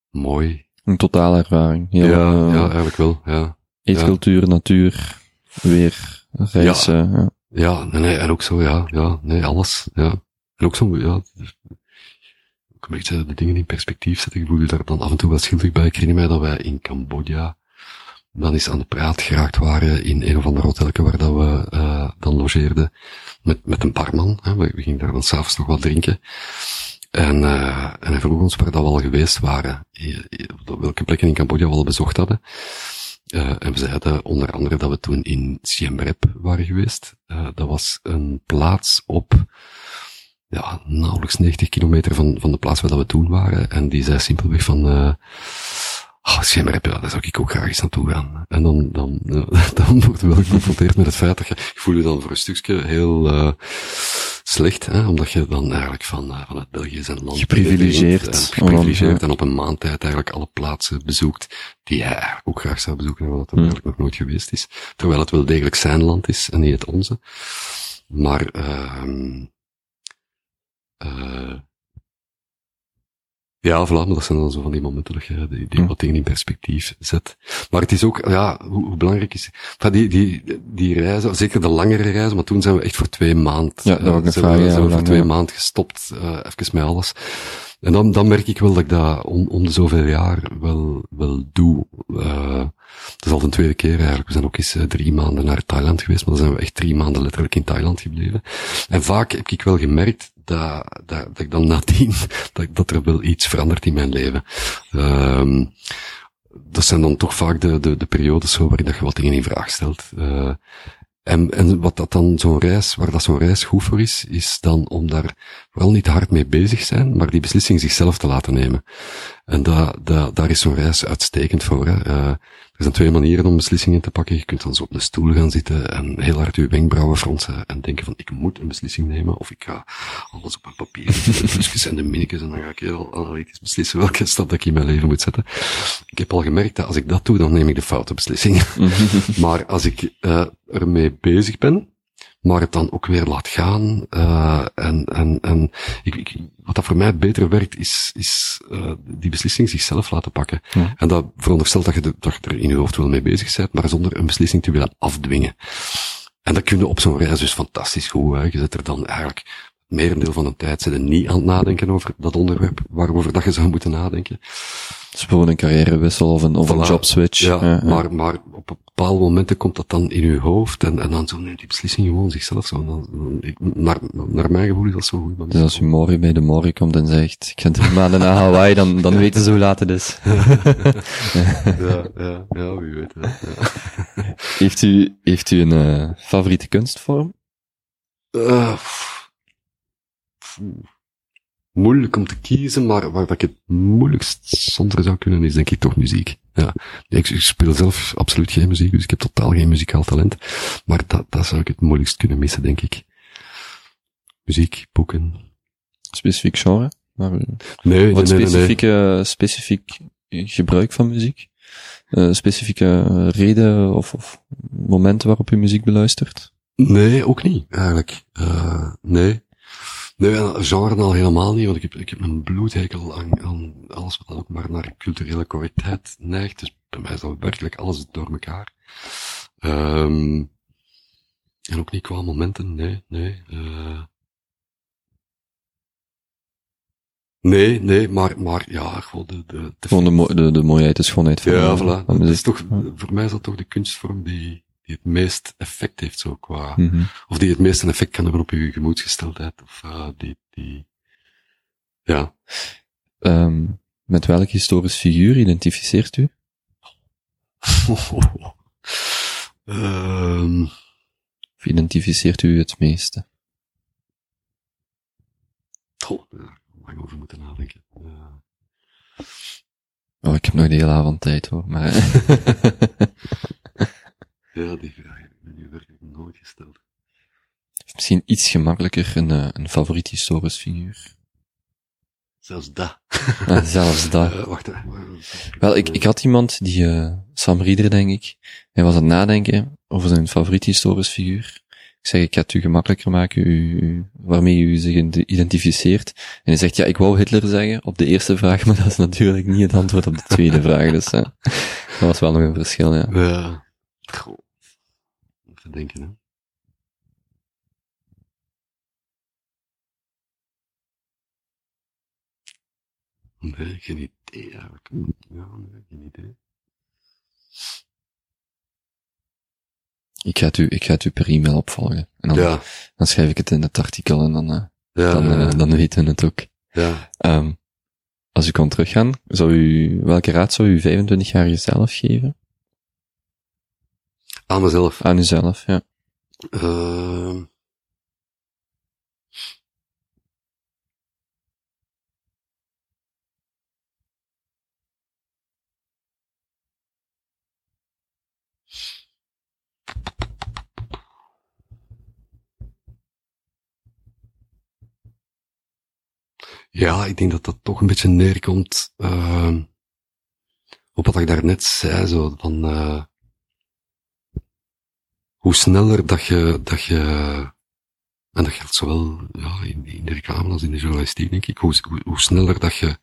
mooi. Een totale ervaring. Heel, ja, uh, ja, eigenlijk wel, ja. Eetcultuur, ja. natuur, weer, reizen. Ja, ja. ja nee, en ook zo, ja, ja, nee, alles, ja. En ook zo, ja, ook een beetje de dingen in perspectief zetten. Ik je daar dan af en toe wel schuldig bij. Ik herinner mij dat wij in Cambodja dan eens aan de praat geraakt waren in een of andere hotelke waar dat we uh, dan logeerden met, met een barman. Hè. We, gingen daar dan s'avonds nog wat drinken. En, uh, en hij vroeg ons waar dat we al geweest waren, welke plekken in Cambodja we al bezocht hadden. En we zeiden onder andere dat we toen in Siem Reap waren geweest. Dat was een plaats op ja, nauwelijks 90 kilometer van, van de plaats waar dat we toen waren. En die zei simpelweg van, Oh, Schemerep, ja, daar zou ik ook graag eens naartoe gaan. En dan, dan, [LAUGHS] dan wordt je wel geconfronteerd met het feit dat je, je voel je dan voor een stukje heel uh, slecht, hè, omdat je dan eigenlijk van, uh, vanuit België zijn land geprivilegeerd, geprivilegeerd en op een maandtijd eigenlijk alle plaatsen bezoekt die hij eigenlijk ook graag zou bezoeken, wat er hmm. eigenlijk nog nooit geweest is. Terwijl het wel degelijk zijn land is en niet het onze. Maar, uh, uh, Ja, voilà, maar dat zijn dan zo van die momenten dat je die, die wat dingen in perspectief zet. Maar het is ook, ja, hoe, hoe belangrijk is, van die, die, die reizen, zeker de langere reizen, maar toen zijn we echt voor twee maanden, ja, dat uh, zijn, we, zijn we voor twee maanden gestopt, uh, even met alles. En dan, dan merk ik wel dat ik dat om, om de zoveel jaar wel, wel doe. Uh, dat is al de tweede keer eigenlijk. We zijn ook eens drie maanden naar Thailand geweest, maar dan zijn we echt drie maanden letterlijk in Thailand gebleven. En vaak heb ik wel gemerkt dat, dat, dat ik dan nadien, [LAUGHS] dat, dat er wel iets verandert in mijn leven. Um, dat zijn dan toch vaak de, de, de periodes zo waarin dat je wat dingen in vraag stelt. Uh, en, en wat dat dan zo'n reis, waar dat zo'n reis goed voor is, is dan om daar vooral niet hard mee bezig zijn, maar die beslissing zichzelf te laten nemen. En da, da, daar is zo'n reis uitstekend voor. Hè. Uh, er zijn twee manieren om beslissingen te pakken. Je kunt dan zo op een stoel gaan zitten en heel hard je wenkbrauwen fronsen en denken van ik moet een beslissing nemen of ik ga alles op een papier de plusjes en de minnetjes en dan ga ik heel analytisch beslissen welke stap dat ik in mijn leven moet zetten. Ik heb al gemerkt dat als ik dat doe, dan neem ik de foute beslissingen. [LAUGHS] maar als ik uh, ermee bezig ben, maar het dan ook weer laat gaan. Uh, en en, en ik, ik, wat dat voor mij beter werkt, is, is uh, die beslissing zichzelf laten pakken. Ja. En dat veronderstelt dat je, de, dat je er in je hoofd wel mee bezig bent, maar zonder een beslissing te willen afdwingen. En dat kun je op zo'n reis dus fantastisch goed. Hè. Je zet er dan eigenlijk merendeel van de tijd zitten niet aan het nadenken over dat onderwerp waarover dat je zou moeten nadenken. Het is gewoon een carrièrewissel of een, of voilà. een jobswitch. Ja, ja, maar, maar op bepaalde momenten komt dat dan in je hoofd en, en dan zo neemt die beslissing gewoon zichzelf zo. Dan, ik, naar, naar mijn gevoel is dat zo goed. Dus als je morgen bij de morgen komt en zegt, ik ga drie maanden naar Hawaii, dan, dan weten ze hoe laat het is. [LAUGHS] ja, ja, ja, wie weet. Ja. heeft u, heeft u een uh, favoriete kunstvorm? Uh, moeilijk om te kiezen, maar waar ik het moeilijkst zonder zou kunnen, is denk ik toch muziek. Ja. Ik, ik, speel zelf absoluut geen muziek, dus ik heb totaal geen muzikaal talent. Maar dat, dat zou ik het moeilijkst kunnen missen, denk ik. Muziek, boeken. Specifiek genre? Maar, nee, wat nee, specifieke, nee. specifiek gebruik van muziek? Uh, specifieke reden of, of momenten waarop je muziek beluistert? Nee, ook niet, eigenlijk. Uh, nee. Nee, genre al helemaal niet, want ik heb, ik heb een bloedhekel aan, aan alles wat ook maar naar culturele correctheid neigt. Dus bij mij is dat werkelijk alles door elkaar. Um, en ook niet qua momenten, nee, nee. Uh, nee, nee, maar, maar ja, gewoon de... de, de gewoon de, mo de, de mooiheid, de schoonheid van Ja, voilà. Dat is toch, voor mij is dat toch de kunstvorm die, die het meest effect heeft zo qua, mm -hmm. of die het meest een effect kan hebben op je gemoedsgesteldheid, of uh, die, die, ja. Um, met welk historisch figuur identificeert u? um, [LAUGHS] of identificeert u het meeste? Oh, daar lang over moeten nadenken. Uh. Oh, ik heb nog de hele avond tijd hoor, maar... [LAUGHS] Ja, die vraag heb ik me nu werkelijk nooit gesteld. Misschien iets gemakkelijker een, uh, een favoriet historisch figuur. Zelfs dat. [LAUGHS] Ah, zelfs [LAUGHS] dat. Uh, wacht even. Wel, ik, ik had iemand die, uh, Sam Rieder, denk ik, hij was aan het nadenken over zijn favoriet historisch figuur. Ik zeg, ik ga het u gemakkelijker maken, u, u, waarmee u zich identificeert. En hij zegt, ja, ik wou Hitler zeggen op de eerste vraag, [LAUGHS] maar dat is natuurlijk niet het antwoord op de tweede vraag. Dus uh, dat was wel nog een verschil, ja. Ja. Goh. Denken, hè. Nee, geen idee eigenlijk. Ja, nee, geen idee. Ik ga het u, ik ga het u per e-mail opvolgen. En dan, ja. dan schrijf ik het in het artikel en dan, uh, ja, dan, uh, ja. dan weten we het ook. Ja. Um, als u kon teruggaan, zou u, welke raad zou u 25 jaar jezelf geven? Aan mezelf. Aan uzelf, ja. Uh, Ja, ik denk dat dat toch een beetje neerkomt uh, op wat ik daarnet zei, zo van uh, hoe sneller dat je, dat je, en dat geldt zowel ja, in, in de reclame als in de journalistiek, denk ik, hoe, hoe, sneller dat je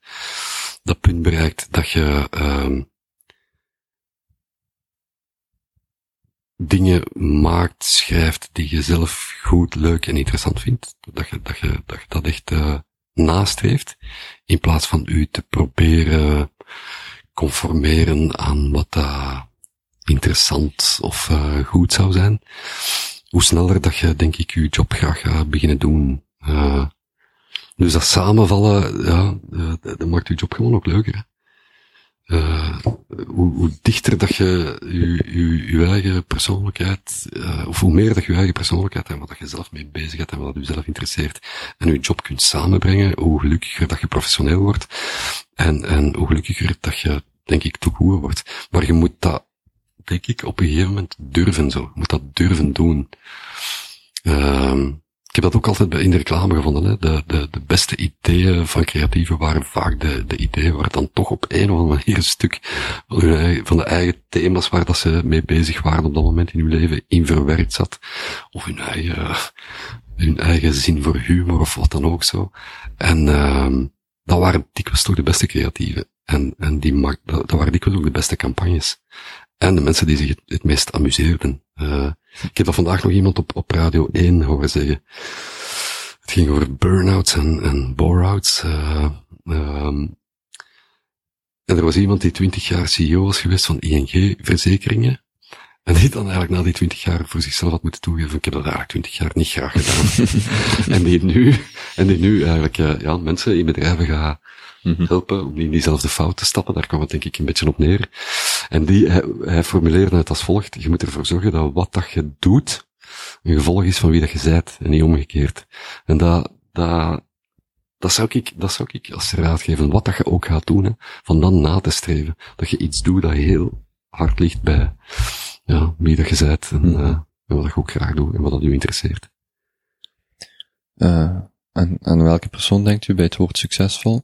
dat punt bereikt dat je, uh, dingen maakt, schrijft die je zelf goed, leuk en interessant vindt. Dat je dat, je, dat, je dat echt uh, nastreeft, in plaats van u te proberen conformeren aan wat dat interessant of uh, goed zou zijn. Hoe sneller dat je, denk ik, je job graag gaat beginnen doen. Uh, dus dat samenvallen, ja, dat maakt je job gewoon ook leuker. Uh, hoe, hoe, dichter dat je je, je, eigen persoonlijkheid, uh, of hoe meer dat je je eigen persoonlijkheid en wat dat je zelf mee bezig hebt en wat je zelf interesseert, en je job kunt samenbrengen, hoe gelukkiger dat je professioneel wordt, en, en hoe gelukkiger dat je, denk ik, toegoed wordt. Maar je moet dat, denk ik, op een gegeven moment durven zo. Je moet dat durven doen. Uh, ik heb dat ook altijd in de reclame gevonden. Hè. De, de, de beste ideeën van creatieven waren vaak de, de ideeën waar dan toch op een of andere manier een stuk van, hun, van de eigen thema's waar dat ze mee bezig waren op dat moment in hun leven in verwerkt zat. Of hun eigen, hun eigen zin voor humor of wat dan ook zo. En uh, dat waren dikwijls toch de beste creatieven. En, en die dat waren dikwijls ook de beste campagnes. En de mensen die zich het, het meest amuseerden. Uh, ik heb dat vandaag nog iemand op, op Radio 1 horen zeggen. Het ging over burn-outs en, en bore-outs. Uh, um, en er was iemand die twintig jaar CEO was geweest van ING Verzekeringen. En die dan eigenlijk na die twintig jaar voor zichzelf had moeten toegeven, ik heb dat eigenlijk twintig jaar niet graag gedaan. [LAUGHS] en die nu, en die nu eigenlijk, uh, ja, mensen in bedrijven mm-hmm. helpen om niet in diezelfde fout te stappen. Daar kwam het denk ik een beetje op neer. En die, hij, hij formuleerde het als volgt. Je moet ervoor zorgen dat wat dat je doet, een gevolg is van wie dat je zijt en niet omgekeerd. En dat, dat, dat zou ik, dat zou ik als raad geven. Wat dat je ook gaat doen, hè, van dan na te streven. Dat je iets doet dat heel hard ligt bij, ja, wie dat je zijt en, uh, en wat je ook graag doet en wat dat je interesseert. Uh, en aan welke persoon denkt u bij het woord succesvol?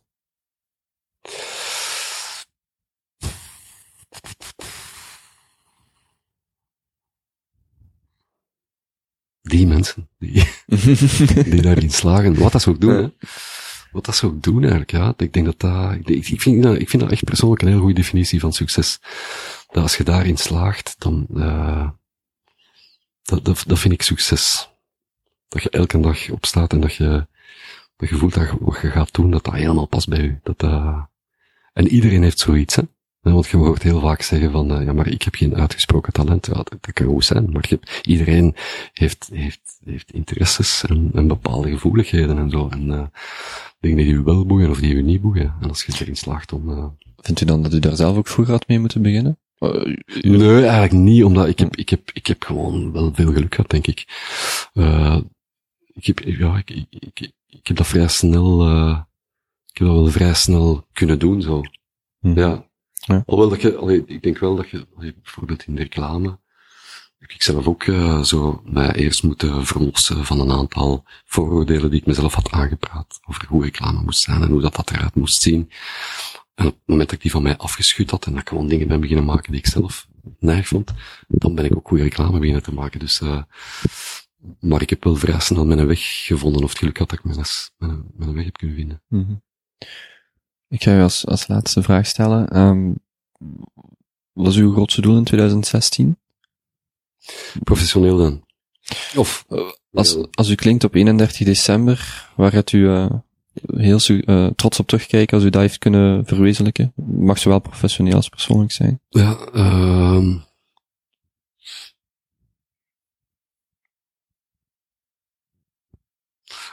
Die mensen, die, [LAUGHS] die daarin slagen. Wat dat ze ook doen, hè. Wat dat ze ook doen eigenlijk, ja. Ik denk dat dat, ik, ik, vind, dat, ik vind dat echt persoonlijk een heel goede definitie van succes. Dat als je daarin slaagt, dan, uh, dat, dat, dat vind ik succes. Dat je elke dag opstaat en dat je, dat je voelt dat wat je gaat doen, dat dat helemaal past bij je. Dat, uh, en iedereen heeft zoiets, hè. Want je hoort heel vaak zeggen van, uh, ja, maar ik heb geen uitgesproken talent. Ja, dat, dat kan goed zijn, maar je hebt, iedereen heeft, heeft, heeft interesses en, en bepaalde gevoeligheden en zo. En uh, dingen die je wel boeien of die je niet boeien. En als je erin slaagt om... Uh, Vindt u dan dat u daar zelf ook vroeger had mee moeten beginnen? nee, eigenlijk niet, omdat ik heb, ik heb, ik heb gewoon wel veel geluk gehad, denk ik. ik heb, ja, ik, ik, ik, ik heb dat vrij snel ik heb dat wel vrij snel kunnen doen, zo. Hm. Ja. ja. Alhoewel dat je, allee, ik denk wel dat je, allee, bijvoorbeeld in de reclame, heb ik zelf ook uh, zo mij eerst moeten verlossen van een aantal vooroordelen die ik mezelf had aangepraat over hoe reclame moest zijn en hoe dat, dat eruit moest zien. En op het moment dat ik die van mij afgeschud had en dat ik gewoon dingen ben beginnen maken die ik zelf neig vond, dan ben ik ook goede reclame beginnen te maken. Dus, uh, maar ik heb wel vrij snel mijn weg gevonden, of het geluk had dat ik mijn, mijn, mijn weg heb kunnen vinden. Mm -hmm. Ik ga je als, als laatste vraag stellen. Um, wat is uw grootste doel in 2016? Professioneel dan. Of, uh, als, als u klinkt op 31 december, waar gaat u uh, heel uh, trots op terugkijken als u dat heeft kunnen verwezenlijken? Mag zowel professioneel als persoonlijk zijn. Ja, um...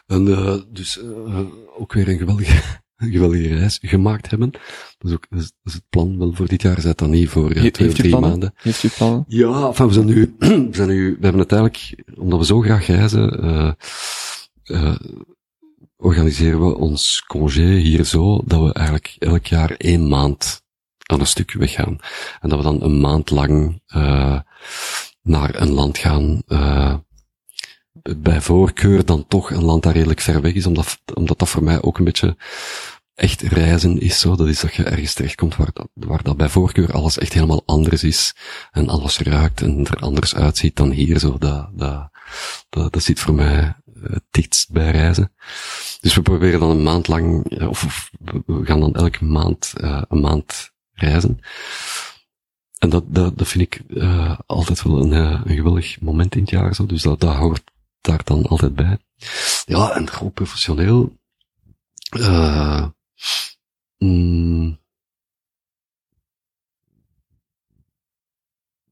En uh, dus uh, ook weer een geweldige [LAUGHS] een geweldige reis gemaakt hebben. Dat is ook dat is, het plan wel voor dit jaar. Zet dan niet voor uh, twee of drie maanden. Heeft u plannen? Ja, enfin, we zijn nu, [CLEARS THROAT] we zijn nu, we hebben het eigenlijk, omdat we zo graag reizen, uh, uh, organiseren we ons congé hier zo, dat we eigenlijk elk jaar één maand aan een stuk weggaan. En dat we dan een maand lang uh, naar een land gaan, uh, bij voorkeur dan toch een land dat redelijk ver weg is, omdat, omdat dat voor mij ook een beetje echt reizen is zo. Dat is dat je ergens terechtkomt waar waar dat bij voorkeur alles echt helemaal anders is. En alles ruikt en er anders uitziet dan hier zo. Dat, dat, dat, dat zit voor mij het dichtst bij reizen. Dus we proberen dan een maand lang, of, of we gaan dan elke maand uh, een maand reizen. En dat, dat, dat vind ik uh, altijd wel een, een geweldig moment in het jaar zo. Dus dat, dat hoort daar dan altijd bij. Ja, en gewoon professioneel. Uh, mm,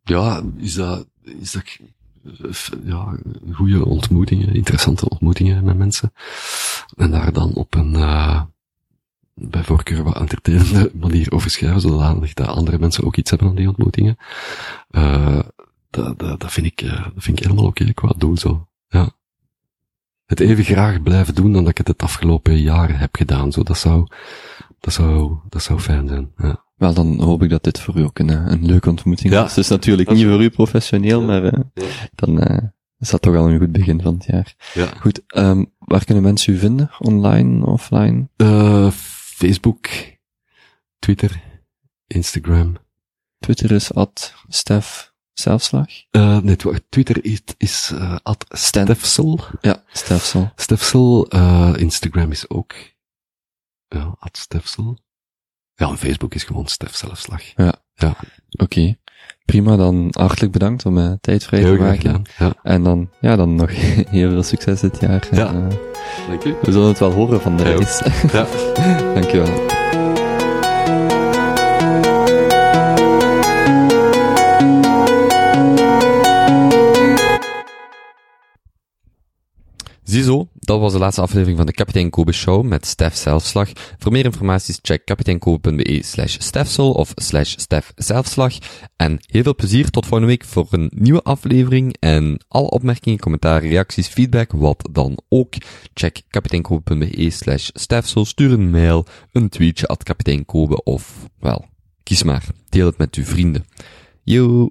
ja, is dat, is dat, ja, goede ontmoetingen, interessante ontmoetingen met mensen. En daar dan op een, uh, bij voorkeur wat entertainende [LAUGHS] manier over schrijven, zodanig dat andere mensen ook iets hebben aan die ontmoetingen. Uh, dat, dat, dat vind ik, dat vind ik helemaal oké okay, qua doel zo. Ja. Het even graag blijven doen dan dat ik het het afgelopen jaren heb gedaan. Zo, dat zou, dat zou, dat zou fijn zijn. Ja. Wel, dan hoop ik dat dit voor u ook een, een leuke ontmoeting ja. is. Dus natuurlijk niet voor u professioneel, ja. maar uh, dan uh, is dat toch al een goed begin van het jaar. Ja. Goed, um, waar kunnen mensen u vinden? Online, offline? Uh, Facebook, Twitter, Instagram. Twitter is at Stef Zelfslag? Uh, nee, Twitter is, is uh, at Stefsel. Ja, Stefsel. Stefsel, uh, Instagram is ook ja, at Stefsel. Ja, en Facebook is gewoon Stef Zelfslag. Ja. Ja. Oké. Okay. Prima, dan hartelijk bedankt om uh, tijd vrij heel te maken. Ja. En dan, ja, dan nog [LAUGHS] heel veel succes dit jaar. Ja. En, Dank u. we zullen het wel horen van de reis. Ja. [LAUGHS] Dankjewel. Ziezo, dat was de laatste aflevering van de Kapitein Kobe Show met Stef Zelfslag. Voor meer informatie check kapiteinkobe.be slash stefsel of slash stef zelfslag. En heel veel plezier tot volgende week voor een nieuwe aflevering. En alle opmerkingen, commentaren, reacties, feedback, wat dan ook. Check kapiteinkobe.be slash stefsel. Stuur een mail, een tweetje at kapiteinkobe of, wel, kies maar. Deel het met uw vrienden. Yo!